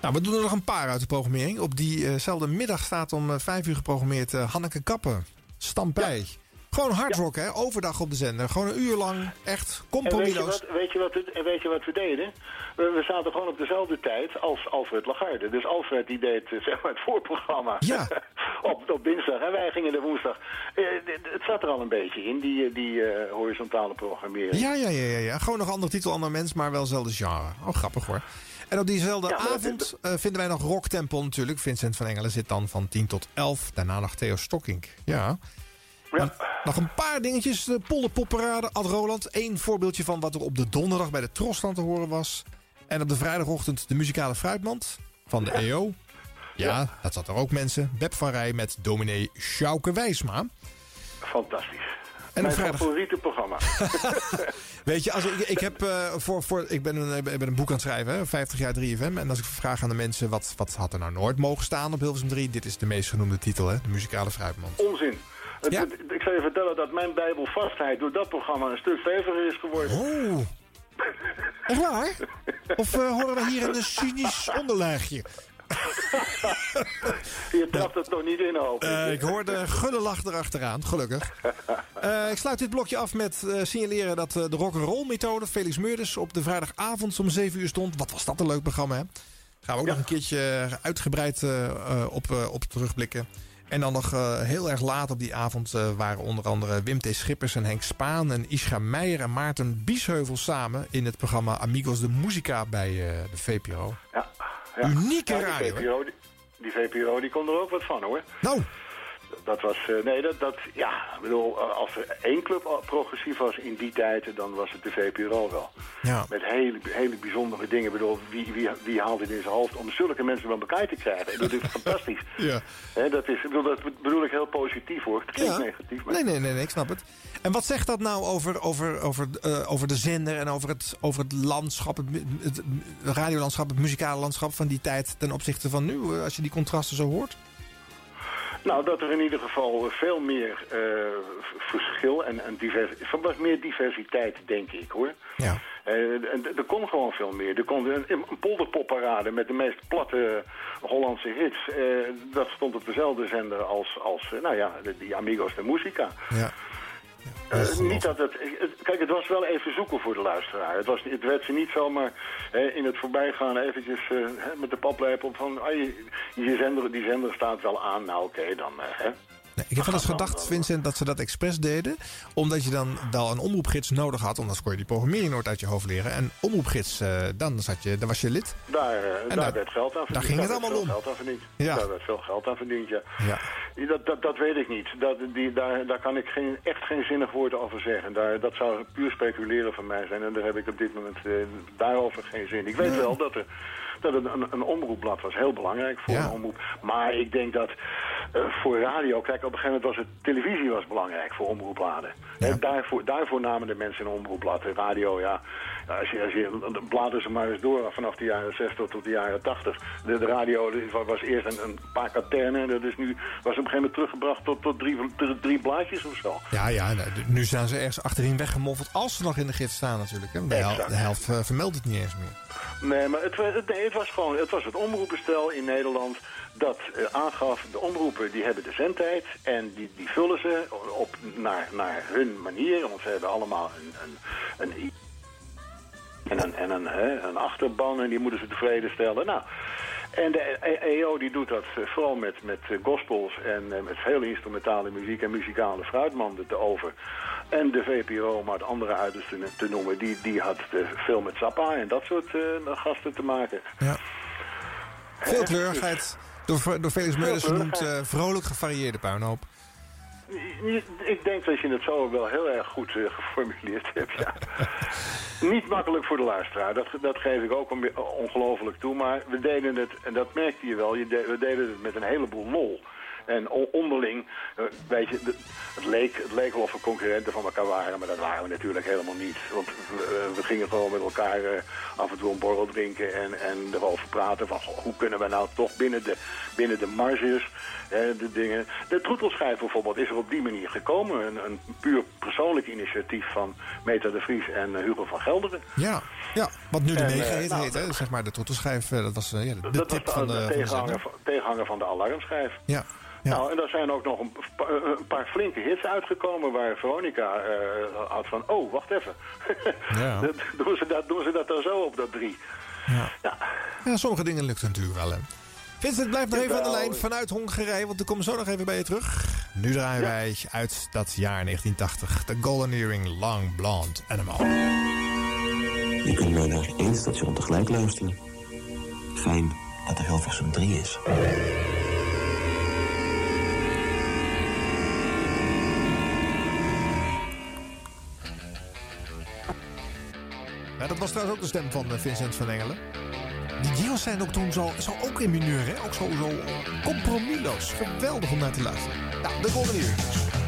Nou, we doen er nog een paar uit de programmering. Op diezelfde middag staat om eh, vijf uur geprogrammeerd eh, Hanneke Kappen. Stampij. Gewoon hardrock, hè? Overdag op de zender. Gewoon een uur lang. Echt En weet je, compromisloos. wat, weet, je wat, we- en weet je wat we deden? We, we zaten gewoon op dezelfde tijd als Alfred Lagarde. Dus Alfred die deed eh, zeg maar, het voorprogramma op, op dinsdag. En wij gingen de woensdag. Eh, het zat er al een beetje in, die, eh, die horizontale programmering. Ja, ja, ja, ja, ja. Gewoon nog andere titel, ander mens, maar wel dezelfde genre. Oh, grappig hoor. En op diezelfde Ja, avond vinden wij nog Rock Temple natuurlijk. Vincent van Engelen zit dan van 10 tot 11. Daarna nog Theo Stokkink. Ja. En Nog een paar dingetjes. De polderpopparade, Ad Roland. Eén voorbeeldje van wat er op de donderdag bij de Trosland te horen was. En op de vrijdagochtend de muzikale fruitmand van de EO. Ja, dat zat er ook mensen. Beb van Rij met dominee Sjouke Wijsma. Fantastisch. En Mijn vrijdag... favoriete programma. Weet je, als ik, ik, heb, eh, voor, voor, ik, ben een, ik ben een boek aan het schrijven, hè, 50 jaar 3FM. En als ik vraag aan de mensen, wat, wat had er nou nooit mogen staan op Hilversum 3? Dit is de meest genoemde titel, hè, de muzikale fruitmand. Onzin. Het- ik zal je vertellen dat mijn bijbelvastheid door dat programma een stuk steviger is geworden. Oh. Echt waar? Of eh, horen we hier een cynisch onderlaagje? Je trapt het nog niet in, hoop ik. Eh, ik hoor de gulle lach erachteraan, gelukkig. Eh, ik sluit dit blokje af met eh, signaleren dat de rock'n'roll methode... Felix Meurders op de vrijdagavond om 7 uur stond. Wat was dat een leuk programma, hè? Gaan we ook nog een keertje uitgebreid op, op terugblikken. En dan nog eh, heel erg laat op die avond eh, waren onder andere Wim T. Schippers en Henk Spaan... en Ischa Meijer en Maarten Biesheuvel samen in het programma Amigos de Musica bij eh, de VPRO. Ja. Unieke Ja, die radio, hè? VPRO, die, die VPRO die kon er ook wat van, hoor. Nou. Dat was, eh, nee, dat, dat, ja, ik bedoel, eh, als er één club progressief was in die tijd, dan was het de VPRO wel. Ja. Met hele, hele bijzondere dingen. Ik bedoel, wie, wie, wie haalt het in zijn hoofd om zulke mensen bij elkaar te krijgen? Dat is fantastisch. Ja. Dat, is, bedoel, dat bedoel ik heel positief, hoor. Het klinkt Ja. negatief, maar... Nee, nee, nee, nee, ik snap het. En wat zegt dat nou over, over, over, eh, over de zender en over het, over het landschap, het, het, het radiolandschap, het muzikale landschap van die tijd ten opzichte van nu, als je die contrasten zo hoort? Nou, dat er in ieder geval veel meer eh, verschil en, en divers, van wat meer diversiteit, denk ik, hoor. Ja. Eh, er kon gewoon veel meer. Er kon een, een polderpopparade met de meest platte Hollandse hits. eh, dat stond op dezelfde zender als, als nou ja, de, die Amigos de Musica. Ja. Eh, niet dat het, het- kijk, het was wel even zoeken voor de luisteraar. Het, was, het werd ze niet zomaar hè, in het voorbijgaan eventjes eh, hè, met de paplepel van... ah, je, je zender, die zender staat wel aan, nou oké, dan... eh, hè. Nee, ik heb wel eens gedacht, Vincent, dat ze dat expres deden. Omdat je dan wel een omroepgids nodig had. Anders kon je die programmering nooit uit je hoofd leren. En omroepgids, eh, dan, zat je, dan was je lid. Daar, eh, daar, daar- werd geld aan verdiend. daar ging het allemaal om. Geld aan verdiend. Ja. Daar werd veel geld aan verdiend, ja. Ja. Dat, dat, dat weet ik niet. Dat, die, daar, daar kan ik geen, echt geen zinnig woord over zeggen. Daar, dat zou puur speculeren van mij zijn. En daar heb ik op dit moment eh, daarover geen zin. Ik weet wel dat, er, dat een, een, een omroepblad was heel belangrijk voor Ja. een omroep. Maar ik denk dat eh, voor radio... Kijk, op een gegeven moment was het... Televisie was belangrijk voor omroepbladen. Eh, daarvoor, daarvoor namen de mensen een omroepblad. Radio, ja... ja, Als je, als je, bladeren ze maar eens door vanaf de jaren 60 tot de jaren 80. De, de radio was- eerst een, een paar katernen. En dat is nu, was op een gegeven moment teruggebracht tot, tot drie, drie, drie blaadjes of zo. Ja, ja, nou, nu zijn ze ergens achterin weggemoffeld. Als ze nog in de gids staan natuurlijk. Hè. De, hel- de helft eh, vermeldt het niet eens meer. Nee, maar het, het, nee, het was gewoon het, was het omroepenstel in Nederland dat eh, aangaf, de omroepen die hebben de zendtijd en die, die vullen ze op, naar, naar hun manier. Want ze hebben allemaal een, een, een, en een, en een, hè, een achterban en die moeten ze tevreden stellen. Nou, en de E- EO die doet dat eh, vooral met, met eh, gospels en eh, met veel instrumentale muziek en muzikale fruitmanden te over. En de VPRO, om uit andere uitersten te, noemen, die, die had veel met Zappa en dat soort gasten te maken. Veel kleurigheid. Door, door Felix Meurders genoemd vrolijk gevarieerde puinhoop. Ik denk dat je het zo wel heel erg goed eh, geformuleerd hebt, ja. Niet makkelijk voor de luisteraar, dat, dat geef ik ook ongelooflijk toe. Maar we deden het, en dat merkte je wel, je de- we deden het met een heleboel lol. En onderling, eh, weet je, het leek, het leek wel of we concurrenten van elkaar waren, maar dat waren we natuurlijk helemaal niet. Want we, eh, we gingen gewoon met elkaar af en toe een borrel drinken en, en erover praten van goh, hoe kunnen we nou toch binnen de, binnen de marges de dingen... De troetelschijf bijvoorbeeld is er op die manier gekomen. Een, een puur persoonlijk initiatief van Meta de Vries en eh, Hugo van Gelderen. Ja, ja, wat nu de En, mega eh, nou, heet, hè? zeg maar de trottelschijf. eh, dat was ja, de, dat tip was van de, de, van de tegenhanger, van, tegenhanger van de alarmschijf. Ja. Nou, en daar zijn ook nog een, een paar flinke hits uitgekomen waar Veronica had van, oh, wacht even. Ja. Doen, ze dat, doen ze dat dan zo op, dat drie? Ja, sommige dingen lukt natuurlijk wel. Hè. Vincent, blijf nog even aan de lijn vanuit Hongarije, want we komen zo nog even bij je terug. Nu draaien wij uit dat jaar 1980. De Golden Earring Long Blonde Animal. Je kunt maar naar één station tegelijk luisteren. Fijn dat er Hilversum 3 is. Ja, dat was trouwens ook de stem van eh, Vincent van Engelen. Die jingles zijn ook toen zo, zo ook in mineur, hè? Ook zo, zo compromisloos. Geweldig om naar te luisteren. Nou, de Golden Earring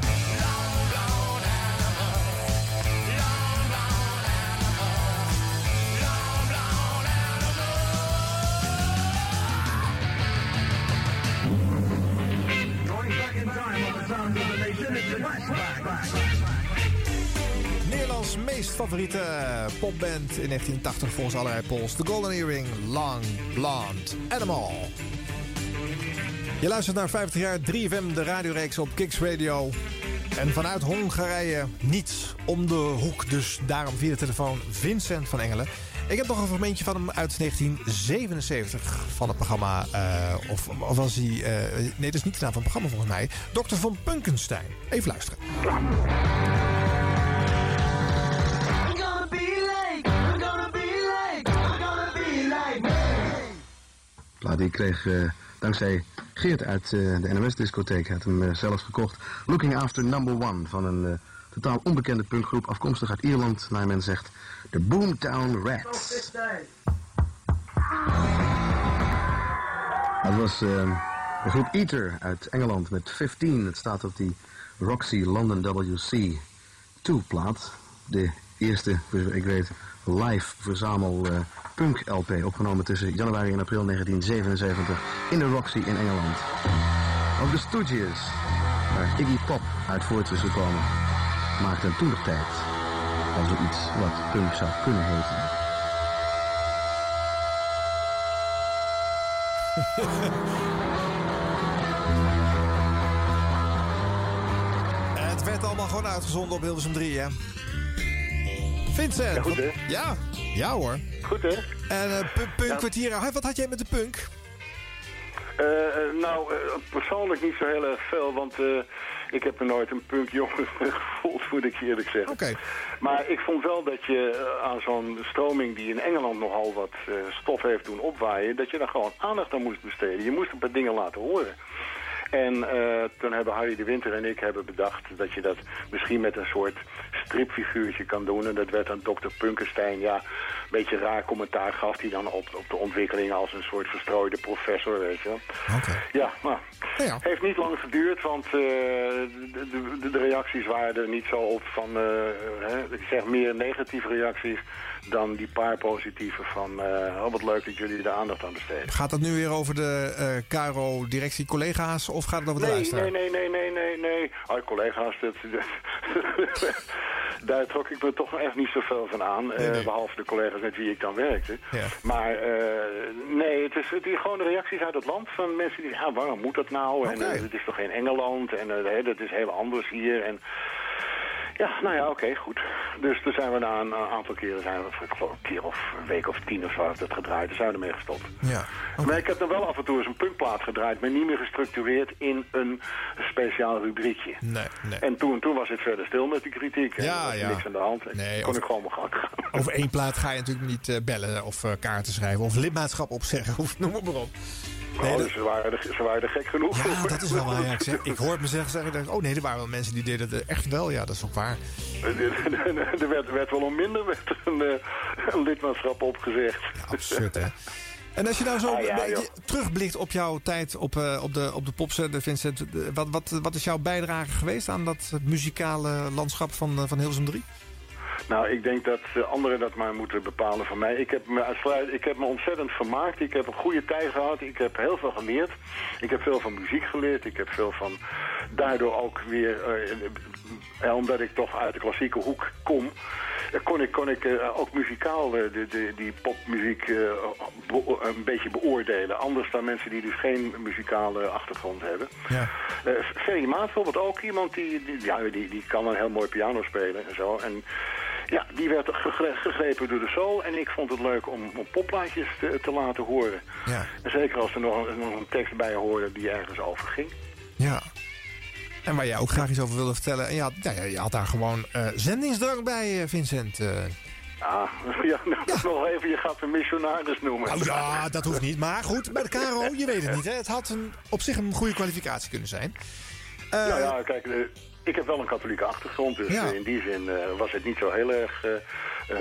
Nederlands meest favoriete eh, popband in 1980 volgens allerlei polls. The Golden Earring, Long Blonde Animal. Je luistert naar 50 jaar 3FM, de radioreeks op Kicks Radio. En vanuit Hongarije niets om de hoek. Dus daarom via de telefoon Vincent van Engelen. Ik heb nog een fragmentje van hem uit 1977 van het programma. eh, of, of was hij. eh, nee, dat is niet de naam van het programma volgens mij. Dr. van Punkenstein. Even luisteren. Plaat die kreeg eh, dankzij Geert uit eh, de NMS-discotheek. Had hem eh, zelfs gekocht. Looking After Number One van een totaal onbekende punkgroep afkomstig uit Ierland. Naar men zegt de Boomtown Rats. Dat was de groep Eater uit Engeland met 15. Het staat op die Roxy London WC 2-plaat. De eerste, ik weet, live verzamel eh, punk LP opgenomen tussen januari en april 1977 in de Roxy in Engeland. Ook de Stooges, waar Iggy Pop uit voort is gekomen, maakten toen de tijd al zoiets wat punk zou kunnen heten. Het werd allemaal gewoon uitgezonden op Hilversum 3, hè? Vincent. Ja, goed, hè? Ja, ja hoor. Goed, hè? En eh, pu- punkkwartier. Hey, Wat had jij met de punk? Eh, eh, nou, persoonlijk niet zo heel erg veel, want ik heb me nooit een punkjongen gevoeld, moet ik eerlijk zeggen. Oké. Maar ik vond wel dat je aan zo'n stroming die in Engeland nogal wat stof heeft doen opwaaien, dat je daar gewoon aandacht aan moest besteden. Je moest een paar dingen laten horen. En eh, toen hebben Harry de Winter en ik hebben bedacht dat je dat misschien met een soort stripfiguurtje kan doen. En dat werd dan Dr. Punkenstein, ja, een beetje raar commentaar gaf hij dan op, op de ontwikkelingen als een soort verstrooide professor, weet je wel. Ja, maar heeft niet lang geduurd, want eh, de, de, de reacties waren er niet zo op van, eh, hè, ik zeg meer negatieve reacties dan die paar positieve van, oh wat leuk dat jullie er aandacht aan besteden. Gaat het nu weer over de eh Caro-directie-collega's of gaat het over de Nee, luisteraar? nee, nee, nee, nee, nee, nee. Oh, collega's, dat, dat- daar trok ik me toch echt niet zoveel van aan. eh, behalve de collega's met wie ik dan werkte. Ja. Maar nee, het is, het is gewoon de reacties uit het land van mensen die ja, waarom moet dat nou? En het is toch geen Engeland? En dat is heel anders hier. En ja, nou ja, oké, goed. Dus toen zijn we na een eh, aantal keren, zijn we, ik geloof een keer of een week of tien of zo, heeft het gedraaid. Toen zijn we ermee gestopt. Ja. Maar ik heb dan wel af en toe eens een punkplaat gedraaid, maar niet meer gestructureerd in een speciaal rubriekje. Nee, nee. En toen, toen was het verder stil met die kritiek. Ja, ja. niks aan de hand. Nee, kon ik gewoon mijn gang gaan. Over één plaat ga je natuurlijk niet eh, bellen of eh, kaarten schrijven of lidmaatschap opzeggen of noem maar op. Oh, ze, waren er, ze waren er gek genoeg Ja, voor. dat is wel waar. Ja. Ik, zeg, ik hoor het mezelf zeggen, ik denk, oh nee, er waren wel mensen die deden het echt wel. Ja, dat is ook waar. er werd, werd wel om minder werd er een, eh, een lidmaatschap opgezegd. Absurd, hè? En als je nou zo Ah, ja, een terugblikt op jouw tijd op, eh, op de, op de popzender, Vincent. eh, Wat, wat, wat is jouw bijdrage geweest aan dat muzikale landschap van, van Hilversum 3? Nou, ik denk dat eh, anderen dat maar moeten bepalen van mij. Ik heb, me ik heb me ontzettend vermaakt. Ik heb een goede tijd gehad. Ik heb heel veel geleerd. Ik heb veel van muziek geleerd. Ik heb veel van... Daardoor ook weer... eh, eh, omdat ik toch uit de klassieke hoek kom... kon ik, kon ik eh, ook muzikaal de, de, die popmuziek eh, be- een beetje beoordelen. Anders dan mensen die dus geen muzikale achtergrond hebben. Ja. Ferry Maat bijvoorbeeld ook iemand die, die, ja, die, die kan een heel mooi piano spelen en zo. En ja, die werd gegre- gegrepen door de soul. En ik vond het leuk om, om popplaatjes te, te laten horen. Ja. En zeker als er nog, een- nog een tekst bij hoorde die ergens over ging. Ja. En waar jij ook graag iets over wilde vertellen. En je had, ja, je had daar gewoon zendingsdrang bij, eh, Vincent. eh. Ja, ja, nog even, je gaat me missionaris noemen. Nou ja, dat hoeft niet. Maar goed, bij de KRO, je weet het niet. Hè? Het had een, op zich een goede kwalificatie kunnen zijn. Ja, ja, kijk, ik heb wel een katholieke achtergrond. Dus Ja. eh, in die zin eh, was het niet zo heel erg eh,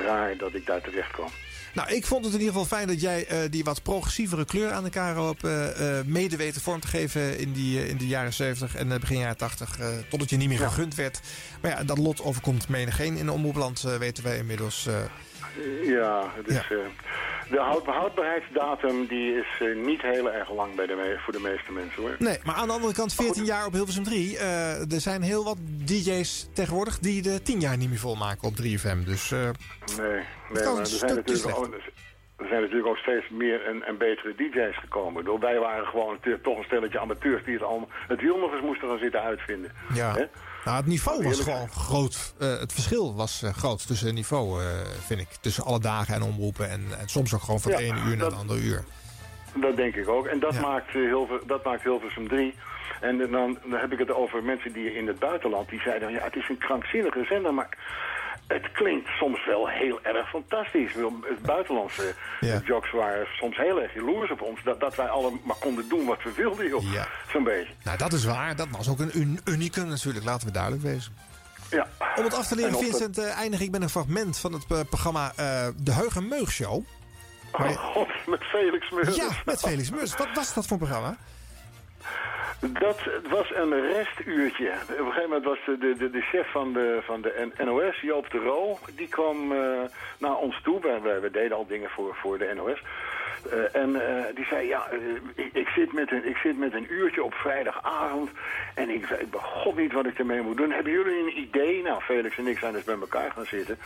raar dat ik daar terecht kwam. Nou, ik vond het in ieder geval fijn dat jij die wat progressievere kleur aan de hebt eh, eh, mede weten vorm te geven in, die, in de jaren 70 en begin jaren 80. eh, totdat je niet meer gegund werd. Maar ja, dat lot overkomt menigeen in de omroepland, weten wij inmiddels. Ja, eh, de houd, houdbaarheidsdatum die is eh, niet heel erg lang bij de voor de meeste mensen hoor. Nee, maar aan de andere kant 14 jaar op Hilversum 3. eh, er zijn heel wat DJ's tegenwoordig die de 10 jaar niet meer volmaken op 3FM. Dus Nee, nee maar er zijn natuurlijk er zijn natuurlijk ook steeds meer en, en betere DJ's gekomen. Door wij waren gewoon toch een stelletje amateurs die het, allemaal, het wiel nog eens moesten gaan zitten uitvinden. Ja. Hè? Nou, het niveau was gewoon groot. Eh, het verschil was eh, groot tussen het niveau, eh, vind ik. Tussen alle dagen en omroepen. En, en soms ook gewoon van het Ja, ene uur naar het andere uur. Dat denk ik ook. En dat, maakt, eh, Hilver, dat maakt Hilversum 3. En dan, dan heb ik het over mensen die in het buitenland... die zeiden, ja, het is een krankzinnige zender... maar het klinkt soms wel heel erg fantastisch. Het buitenlandse Ja. jocks waren soms heel erg jaloers op ons... dat, dat wij allemaal konden doen wat we wilden, joh. Zo'n beetje. Nou, dat is waar. Dat was ook een un unicum natuurlijk. Laten we duidelijk wezen. Ja. Om het af te leren, Vincent, eh, eindig ik met een fragment van het eh, programma eh, De Heug en Meug Show. Oh god, met Felix Meurders. Ja, met Felix Meurders. Wat was dat voor programma? Dat was een restuurtje. Op een gegeven moment was de, de, de, chef van de, van de NOS, Joop de Roo, die kwam eh, naar ons toe. Wij, wij deden al dingen voor, voor de NOS. Eh, en eh, die zei, ja, ik, ik, zit met een, ik zit met een uurtje op vrijdagavond en ik bij god niet wat ik ermee moet doen. Hebben jullie een idee? Nou, Felix en ik zijn dus bij elkaar gaan zitten.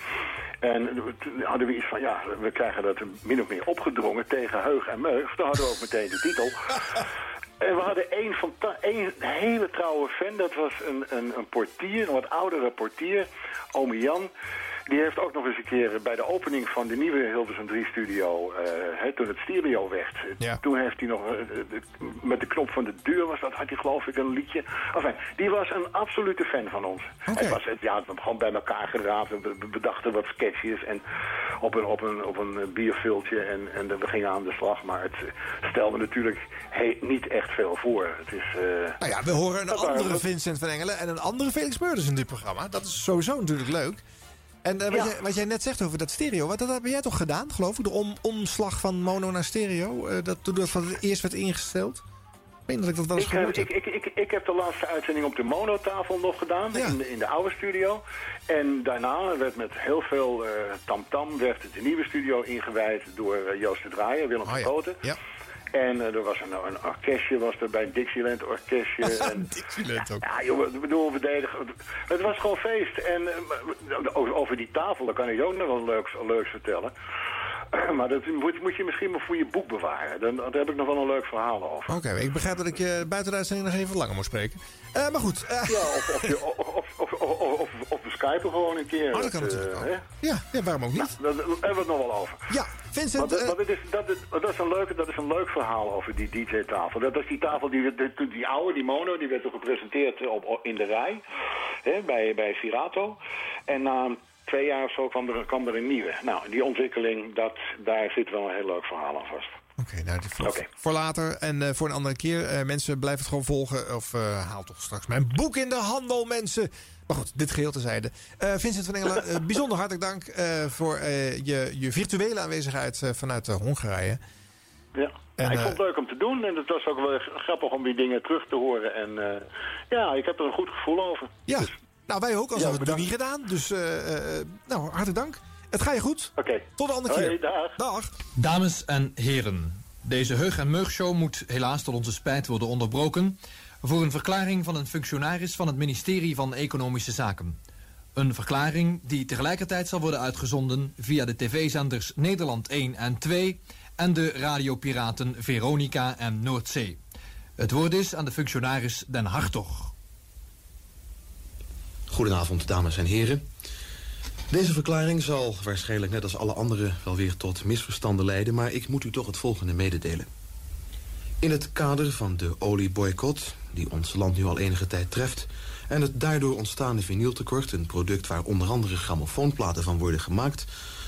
En toen hadden we iets van, ja, we krijgen dat min of meer opgedrongen tegen heug en meug. Toen hadden we ook meteen de titel. En we hadden één, hele trouwe fan, dat was een, een, een portier, een wat oudere portier, ome Jan. Die heeft ook nog eens een keer bij de opening van de nieuwe Hilversum 3 studio, eh, hè, toen het stereo werd, toen heeft hij nog, eh, de- met de knop van de deur was dat, had hij geloof ik een liedje. Enfin, die was een absolute fan van ons. Het was, het, ja, gewoon bij elkaar geraapt, en we bedachten wat sketches en op een, op een, op een bierviltje en, en we gingen aan de slag. Maar het eh, stelde natuurlijk he- niet echt veel voor. Het is... eh, Nou ja, we horen een waren andere Vincent van Engelen en een andere Felix Meurders in dit programma. Dat is sowieso natuurlijk leuk. En eh, wat, Ja. jij, wat jij net zegt over dat stereo, wat, dat heb jij toch gedaan, geloof ik? De om, omslag van mono naar stereo, eh, dat, toen dat van het eerst werd ingesteld? Ik meen dat ik dat wel eens Ik, heb- gehoord heb. ik, ik, ik, ik heb de laatste uitzending op de monotafel nog gedaan, in, de, in de oude studio. En daarna werd met heel veel eh, tamtam werd de nieuwe studio ingewijd door eh, Joost de Draaier, Willem van Koten. Ja. En eh, er was een, een orkestje, was er bij een Dixieland orkestje. en, Dixieland ook. ja, ik bedoel, we deden, het was gewoon feest. En eh, over, die tafel, daar kan ik ook nog wel leuks, leuks vertellen. Maar dat moet, moet je misschien maar voor je boek bewaren. Dan, daar heb ik nog wel een leuk verhaal over. Oké, ik begrijp dat ik je buiten de uitzending nog even langer moet spreken. Eh, maar goed. eh, Ja, of, of, je- of, of, we skypen gewoon een keer. Oh, dat kan eh, natuurlijk hè? ja, ja, waarom ook niet? Nou, daar hebben we het nog wel over. Ja, Vincent... Eh, het is, dat, is, dat, is een leuk, dat is een leuk verhaal over die DJ-tafel. Dat is die tafel, die, die, die, oude, die mono, die werd toen gepresenteerd op, in de rij. Hè, bij, bij Virato. En na twee jaar of zo kwam er, kwam er een nieuwe. Nou, die ontwikkeling, dat, daar zit wel een heel leuk verhaal aan vast. Oké, nou, die voor, Oké. voor later en eh, voor een andere keer. Eh, mensen, blijven het gewoon volgen. Of eh, haal toch straks mijn boek in de handel, mensen. Maar goed, dit geheel terzijde. Vincent van Engelen, bijzonder hartelijk dank voor je, je virtuele aanwezigheid vanuit Hongarije. Ja. En, Ja, ik vond het leuk om te doen en het was ook wel grappig om die dingen terug te horen. En ja, ik heb er een goed gevoel over. Ja, nou wij ook, als Ja, we het nog niet gedaan. Dus eh, eh, nou, hartelijk dank. Het ga je goed. Oké. Tot de andere Hoi, keer. dag. Dag. Dames en heren, deze Heug en Meug show moet helaas tot onze spijt worden onderbroken voor een verklaring van een functionaris van het ministerie van Economische Zaken. Een verklaring die tegelijkertijd zal worden uitgezonden via de tv-zenders Nederland 1 en 2 en de radiopiraten Veronica en Noordzee. Het woord is aan de functionaris Den Hartog. Goedenavond, dames en heren. Deze verklaring zal waarschijnlijk net als alle andere wel weer tot misverstanden leiden... maar ik moet u toch het volgende mededelen. In het kader van de olieboycott, die ons land nu al enige tijd treft... en het daardoor ontstaande vinyltekort, een product waar onder andere grammofoonplaten van worden gemaakt...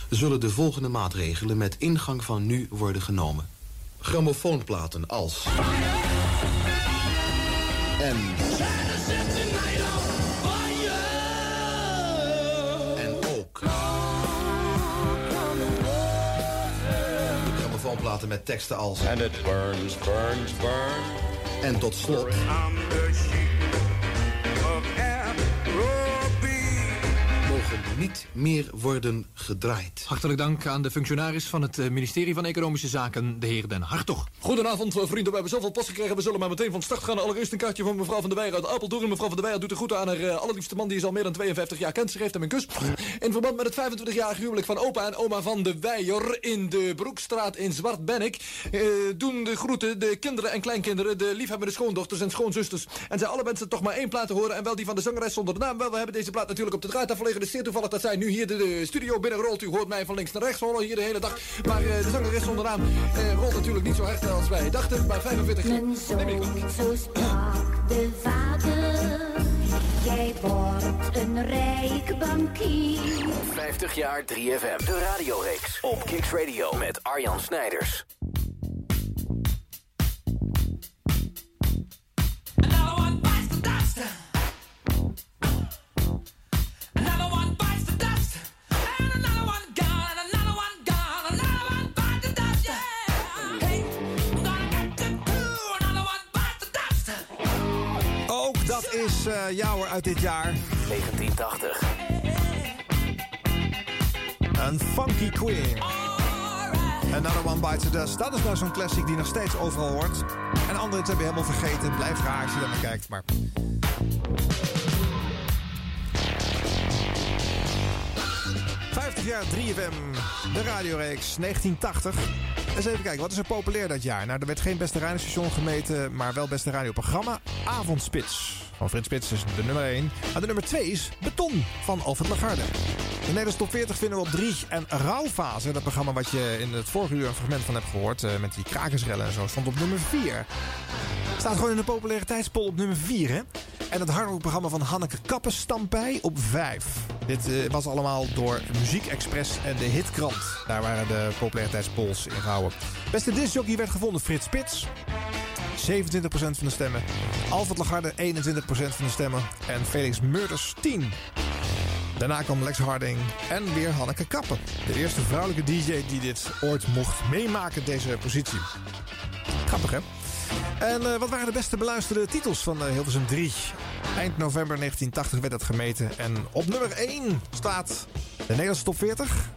zullen de volgende maatregelen met ingang van nu worden genomen. Grammofoonplaten als... En... Met teksten als. And it burns, burns, burns. En tot slot. Niet meer worden gedraaid. Hartelijk dank aan de functionaris van het eh, ministerie van Economische Zaken, de heer Den Hartog. Goedenavond, eh, vrienden. We hebben zoveel post gekregen. We zullen maar meteen van start gaan. Allereerst een kaartje van mevrouw van der Weijer uit Apeldoorn. Mevrouw van der Weijer doet de groeten aan haar eh, allerliefste man... die is al meer dan 52 jaar kent. Ze geeft hem een kus. In verband met het 25-jarig huwelijk van opa en oma van de Weijer... in de Broekstraat in Zwartbennik... eh, doen de groeten de kinderen en kleinkinderen... de liefhebbende schoondochters en schoonzusters. En zij alle wensen toch maar één plaat te horen... en wel die van de zangeres zonder de naam. Wel, we hebben deze plaat natuurlijk op de draaitafel liggen. Is zeer toevallig dat zij nu hier de, de studio binnenrolt. U hoort mij van links naar rechts rollen hier de hele dag. Maar eh, de zangeres zonder naam eh, rolt natuurlijk niet zo hard als wij dachten. Maar 45 Mijn zoon, zo sprak de vader. Jij wordt een rijk bankier. 50 jaar 3FM. De radioreeks op Kicks Radio met Arjan Snijders. Dat is eh jouwer uit dit jaar. 1980. Een funky queen. Another One Bites the Dust. Dat is nou zo'n classic die nog steeds overal hoort. En anderen het hebben helemaal vergeten. Blijft raar als je naar kijkt. Maar 50 jaar 3FM, de radioreeks 1980. Eens even kijken, wat is er populair dat jaar? Nou, er werd geen beste radiostation gemeten, maar wel beste radioprogramma. Avondspits van Frits Spits is de nummer 1. En de nummer 2 is Beton van Alfred Lagarde. De Nederlandse top 40 vinden we op 3. En Rouwfase, dat programma wat je in het vorige uur een fragment van hebt gehoord... eh, met die krakersrellen en zo, stond op nummer 4. Staat gewoon in de populariteitspol op nummer 4, hè? En het hardrockprogramma van Hanneke Kappen stampij op 5. Dit eh, was allemaal door Muziek Express en de Hitkrant. Daar waren de populariteitspols in gehouden. Beste discjockey werd gevonden Frits Spits. 27% van de stemmen. Alfred Lagarde 21% van de stemmen. En Felix Murders 10. Daarna kwam Lex Harding en weer Hanneke Kappen. De eerste vrouwelijke DJ die dit ooit mocht meemaken, deze positie. Grappig, hè? En eh, wat waren de beste beluisterde titels van uh, Hilversum 3? Eind november 1980 werd dat gemeten. En op nummer 1 staat de Nederlandse top 40.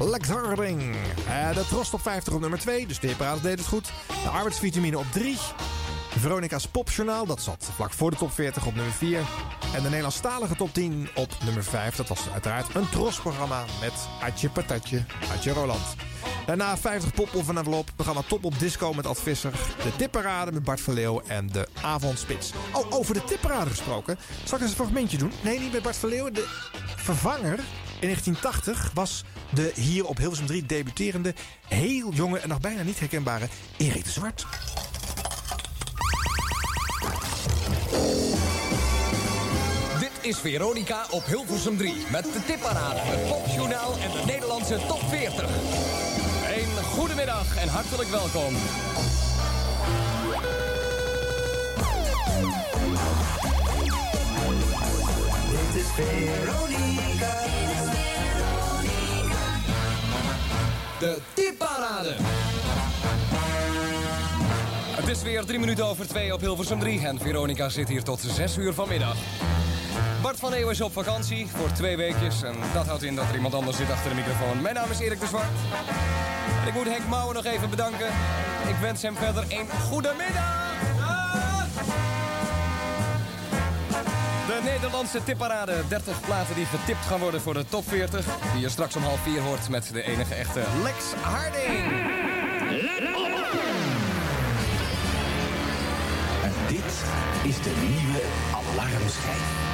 Lex Harding. Uh, de Tros top 50 op nummer 2, dus de Hipparade deed het goed. De arbeidsvitamine op 3. Veronica's Popjournaal, dat zat vlak voor de top 40 op nummer 4. En de Nederlandstalige top 10 op nummer 5. Dat was uiteraard een Tros-programma met Adje Patatje, Adje Roland. Daarna 50 pop of een envelop. Programma Top op Disco met Ad Visser. De tipparade met Bart van Leeuw en de Avondspits. Oh, over de tipparade gesproken. Zal ik eens een fragmentje doen? Nee, niet met Bart van Leeuw. De vervanger in 1980 was de hier op Hilversum 3 debuterende... heel jonge en nog bijna niet herkenbare Erik de Zwart. Dit is Veronica op Hilversum 3 met de tipparade, het popjournaal en de Nederlandse top 40. Een goedemiddag en hartelijk welkom. Dit is Veronica. De tipparade. Is weer drie minuten over twee op Hilversum 3 en Veronica zit hier tot 6 uur vanmiddag. Bart van Eeuwen is op vakantie voor twee weekjes en dat houdt in dat er iemand anders zit achter de microfoon. Mijn naam is Erik de Zwart. En ik moet Henk Mouwen nog even bedanken. Ik wens hem verder een goede middag. De Nederlandse tipparade. 30 platen die getipt gaan worden voor de top 40. Die je straks om half vier hoort met de enige echte Lex Harding. Is de nieuwe alarmschijf.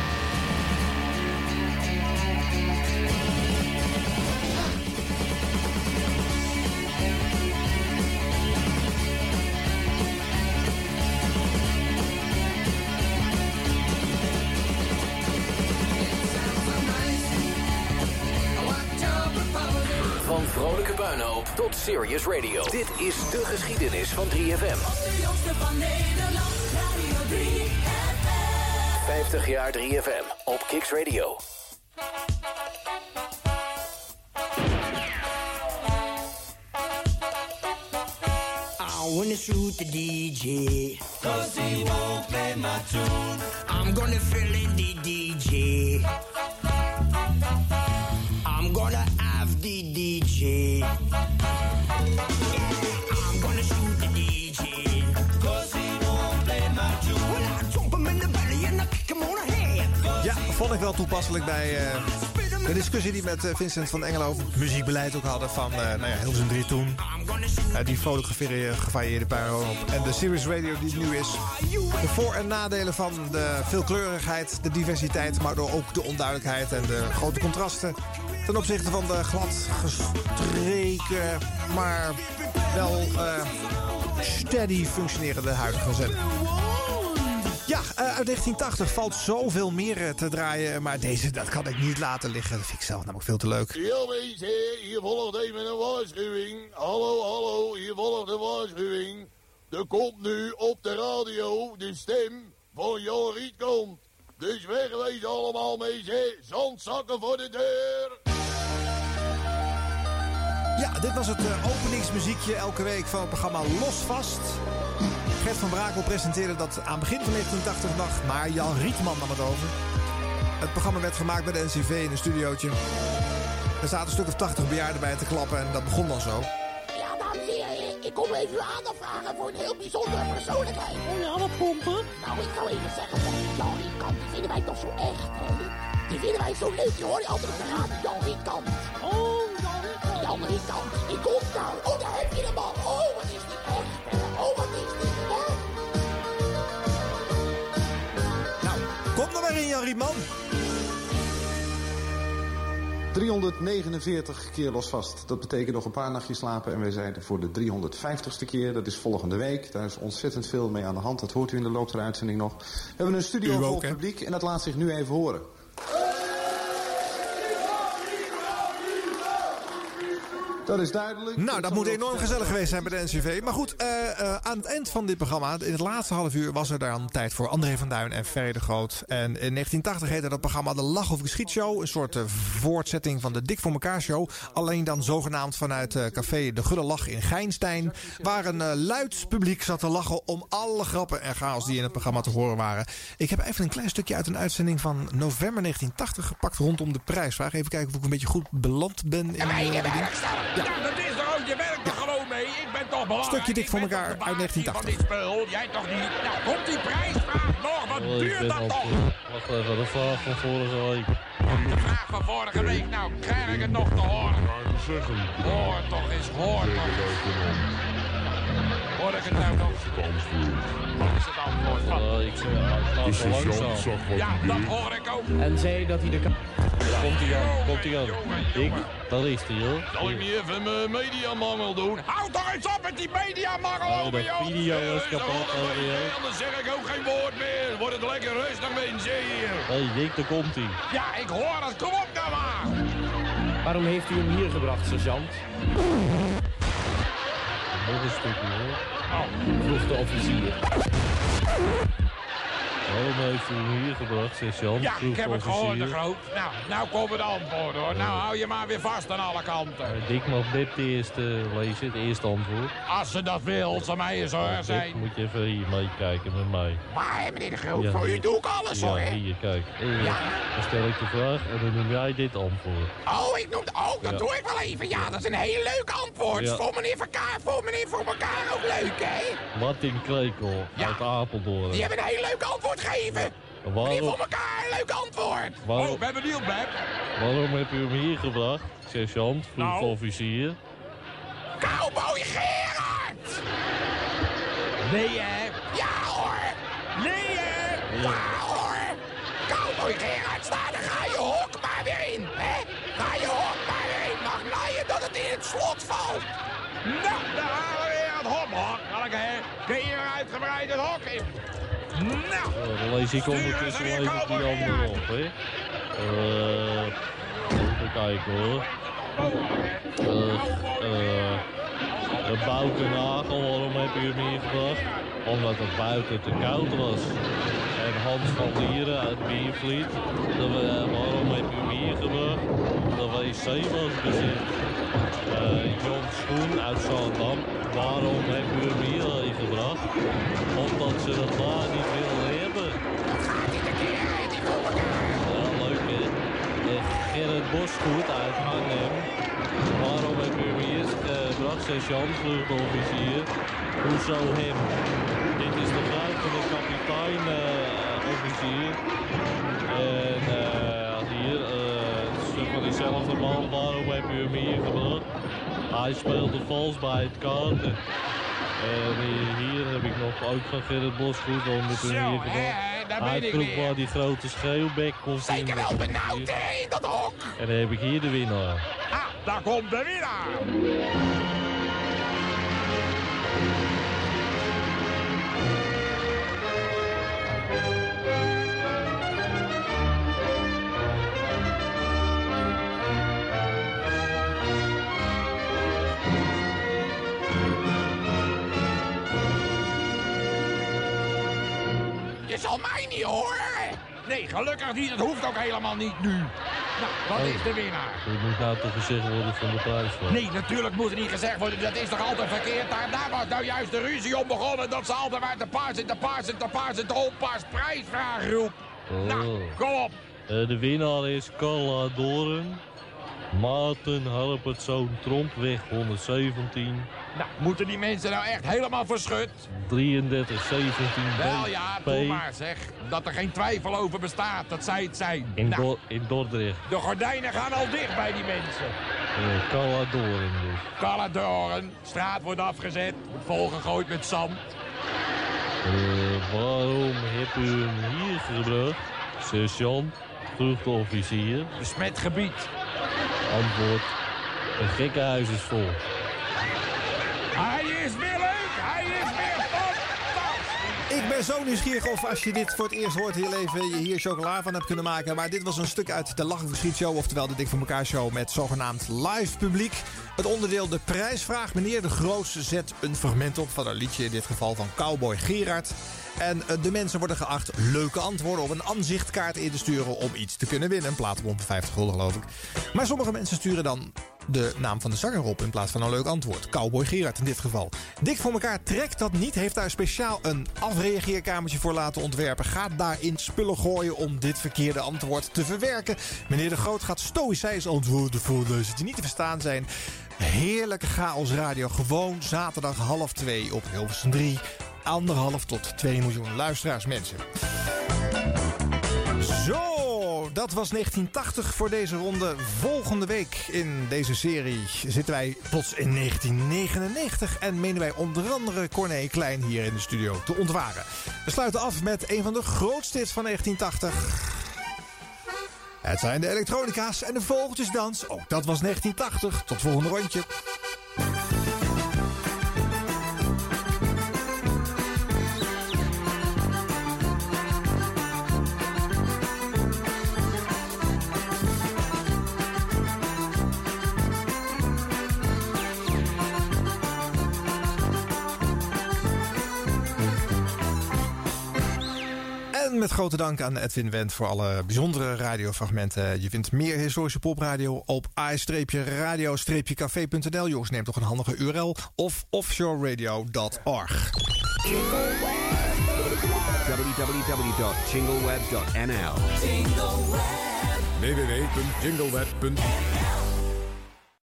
Van vrolijke puinhoop tot serious radio. Dit is de geschiedenis van 3FM. De jongste van Nederland, Radio 3FM. 50 jaar 3FM op Kicks Radio. I wanna shoot the DJ Cause he won't play my tune I'm gonna fill in the DJ I'm gonna have the DJ. Vond ik wel toepasselijk bij eh, de discussie die met eh, Vincent van Engelo over muziekbeleid ook hadden van eh nou ja, Hilversum 3 toen. Die gevarieerde puinhoop. En de Series Radio die nu is. De voor- en nadelen van de veelkleurigheid, de diversiteit, maar door ook de onduidelijkheid en de grote contrasten. Ten opzichte van de glad gestreken, maar wel steady functionerende huidige zender. Ja, eh, uit 1980 valt zoveel meer eh, te draaien. Maar deze, dat kan ik niet laten liggen. Dat vind ik zelf namelijk veel te leuk. Ja, mensen, hier volgt even een waarschuwing. Hallo, hallo, hier volgt een waarschuwing. Er komt nu op de radio de stem van Jan Rietkant. Dus wegwezen allemaal, mensen. Zandzakken voor de deur. Ja, dit was het eh, openingsmuziekje elke week van het programma Los Vast. Gert van Brakel presenteerde dat aan begin van 1980 nog, maar Jan Rietman nam het over. Het programma werd gemaakt bij de NCV in een studiootje. Er zaten een stuk of 80 bejaarden bij te klappen en dat begon dan zo. Ja, dames en heren, ik kom even uw aandacht vragen voor een heel bijzondere persoonlijkheid. Oh ja, wat komt er? Nou, ik zou even zeggen, Jan Rietkant, die vinden wij toch zo echt, hè? Die vinden wij zo leuk, die hoor je altijd op de radio, Jan Rietkant. Oh, Jan Rietkant. Jan Rietkant, die komt nou. Oh, daar heb je hem al. Jan Rietman. 349 keer los vast. Dat betekent nog een paar nachtjes slapen. En wij zijn er voor de 350ste keer. Dat is volgende week. Daar is ontzettend veel mee aan de hand. Dat hoort u in de loop der uitzending nog. We hebben een studio ook, vol hè? publiek. En dat laat zich nu even horen. Dat is duidelijk. Nou, dat moet enorm gezellig geweest zijn bij de NCV. Maar goed, eh, eh, aan het eind van dit programma, in het laatste half uur, was er dan tijd voor André van Duin en Ferry de Groot. En in 1980 heette dat programma de Lach of Geschietshow. Een soort eh, voortzetting van de Dik voor elkaar show. Alleen dan zogenaamd vanuit eh, café De Gulle Lach in Geinstein. Waar een luid publiek zat te lachen om alle grappen en chaos die in het programma te horen waren. Ik heb even een klein stukje uit een uitzending van november 1980 gepakt rondom de prijsvraag. Even kijken of ik een beetje goed beland ben. In, die- werkt Ja, dat is toch ook, je werkt er gewoon mee. Ik ben toch belangrijk. Stukje dik voor elkaar uit baas hier 1980. Van dit spul, jij toch niet? Nou, komt die prijsvraag nog? Wat Oh, duurt dat toch? voor- Wacht even, de vraag van vorige week. De vraag van vorige week, nou, krijg ik het nog te horen? Hoor toch eens, hoor toch eens. Hoor ik het nou nog? Wat is het antwoord? Wat? Uh, ik De langzaam. Ja, dat hoor ik ook. En zei dat hij de... Komt hij aan, komt hij aan. Ik, daar is hij hoor. Zal ik niet even mijn mediamangel doen? Houd toch eens op met die mediamangel Oh, over jou. video is Eh, kapot alweer. Anders zeg ik ook geen woord meer. Wordt het lekker rustig mensen hier. Hé, hey, Dick, daar komt hij. Ja, ik hoor het. Kom op nou maar. Waarom heeft u hem hier gebracht, sergeant? Nog een stukje hoor. Vroeg de officier. Waarom heeft u hem hier gebracht, sergeant? Ja, ik heb het gehoord, de groot. Nou, nou komen de antwoorden hoor. Nou hou je maar weer vast aan alle kanten. Eh, Dick mag dit de eerste lezen, het eerste antwoord. Als ze dat wil, zal mij eens hoor zijn. moet je even hier meekijken met mij. Maar hè, meneer de Groot, Ja, voor u doe ik alles hoor. Ja, hier, kijk. Eh, Dan stel ik de vraag en dan noem jij dit antwoord. Oh, ik noem Oh, dat Ja. doe ik wel even. Ja, dat is een heel leuk antwoord. Ja. Voor meneer Verkaar, voor meneer voor elkaar ook leuk, hè? Martin Krekel uit Apeldoorn. Die hebben een heel leuk antwoord Meneer Waarom, voor elkaar, een leuk antwoord. Waarom- Oh, ben benieuwd, Beb. waarom heb u hem hier gebracht, sergeant, vroeg Nou. officier? Cowboy Gerard! Nee, hè? Ja, hoor! Nee, hè? Ja, hoor! Cowboy Gerard, sta daar, ga je hok maar weer in, hè? Ga je hok maar weer in. Mag naaien dat het in het slot valt. Nou, daar halen we weer het hophok. Welke, hè? Kun je weer uitgebreid het hok in? Nou! Dan lees ik ondertussen ik die andere op, hè? Eh, even kijken hoor. Nagel, waarom heb je hem hier gebracht? Omdat het buiten te koud was. En Hans van Dieren uit Biervliet, waarom heb je hem hier gebracht? De wc was bezet. Eh, John Schoen uit Zaandam, waarom heb je hem hier gebracht? Omdat ze dat daar niet willen hebben. Ja, leuk hè. Gerrit Bosgoed uit Arnhem, waarom heb Goedemiddag, sergeant, vluchtofficier. Hoezo hem? Dit is de vrouw van de kapitein, eh, officier. Gebracht? Hij speelde vals bij het kaarten. En eh, hier heb ik nog ook van Gerrit Bosgoed, u hem hier ben Hij weer. waar die grote schreeuwbek kon Zeker wel benauwd, hè, in dat hok. En dan heb ik hier de winnaar. Ah, daar komt de winnaar. Je zal mij niet horen. Nee, gelukkig niet. Dat hoeft ook helemaal niet nu. Nou, wat is de winnaar? Er moet nou toch gezegd worden van de prijs. Nee, natuurlijk moet er niet gezegd worden. Dat is toch altijd verkeerd? Daar, daar was nou juist de ruzie om begonnen. Dat ze altijd maar te paars en te paars en te paars en te oppaars prijsvraag roep. Nou, kom op. Eh, de winnaar is Carla Doren. Maarten Harpertzoon Trompweg 117. Nou, moeten die mensen nou echt helemaal verschut? 3317 Wel ja, doe maar zeg. Dat er geen twijfel over bestaat. Dat zij het zijn. In, Nou, in Dordrecht. de gordijnen gaan al dicht bij die mensen. Doren dus. Caladoren, straat wordt afgezet. Wordt volgegooid met zand. Eh, waarom heb u hem hier gebracht? Sergeant, vluchtofficier. Besmet gebied. Antwoord, een gekkenhuis is vol. Hij is weer leuk. Hij is weer fantastisch. Ik ben zo nieuwsgierig of als je dit voor het eerst hoort in je leven... je hier chocola van hebt kunnen maken. Maar dit was een stuk uit de Lachen Verschiet Show... oftewel de Dik voor elkaar show met zogenaamd live publiek. Het onderdeel de prijsvraag. Meneer de Groos zet een fragment op van een liedje... in dit geval van Cowboy Gerard. En eh, de mensen worden geacht leuke antwoorden op een aanzichtkaart in te sturen... om iets te kunnen winnen. Een platenbon van 50 gulden geloof ik. Maar sommige mensen sturen dan de naam van de zanger op in plaats van een leuk antwoord. Cowboy Gerard in dit geval. Dik voor elkaar trekt dat niet. Heeft daar speciaal een afreageerkamertje voor laten ontwerpen. Gaat daarin spullen gooien om dit verkeerde antwoord te verwerken. Meneer de Groot gaat stoïcijns antwoorden voorlezen die niet te verstaan zijn. Heerlijke chaos radio. Gewoon zaterdag half twee op Hilversum 3. Anderhalf tot 2 miljoen luisteraars mensen. Zo, dat was 1980 voor deze ronde. Volgende week in deze serie zitten wij plots in 1999 en menen wij onder andere Corné Klein hier in de studio te ontwaren. We sluiten af met een van de grootste hits van 1980. Het zijn de elektronica's en de vogeltjesdans. Ook dat was 1980. Tot volgende rondje. En met grote dank aan Edwin Wendt voor alle bijzondere radiofragmenten. Je vindt meer historische popradio op i-radio-café.nl. Jongens, neem toch een handige URL. Of offshoreradio.org. www.jingleweb.nl www.jingleweb.nl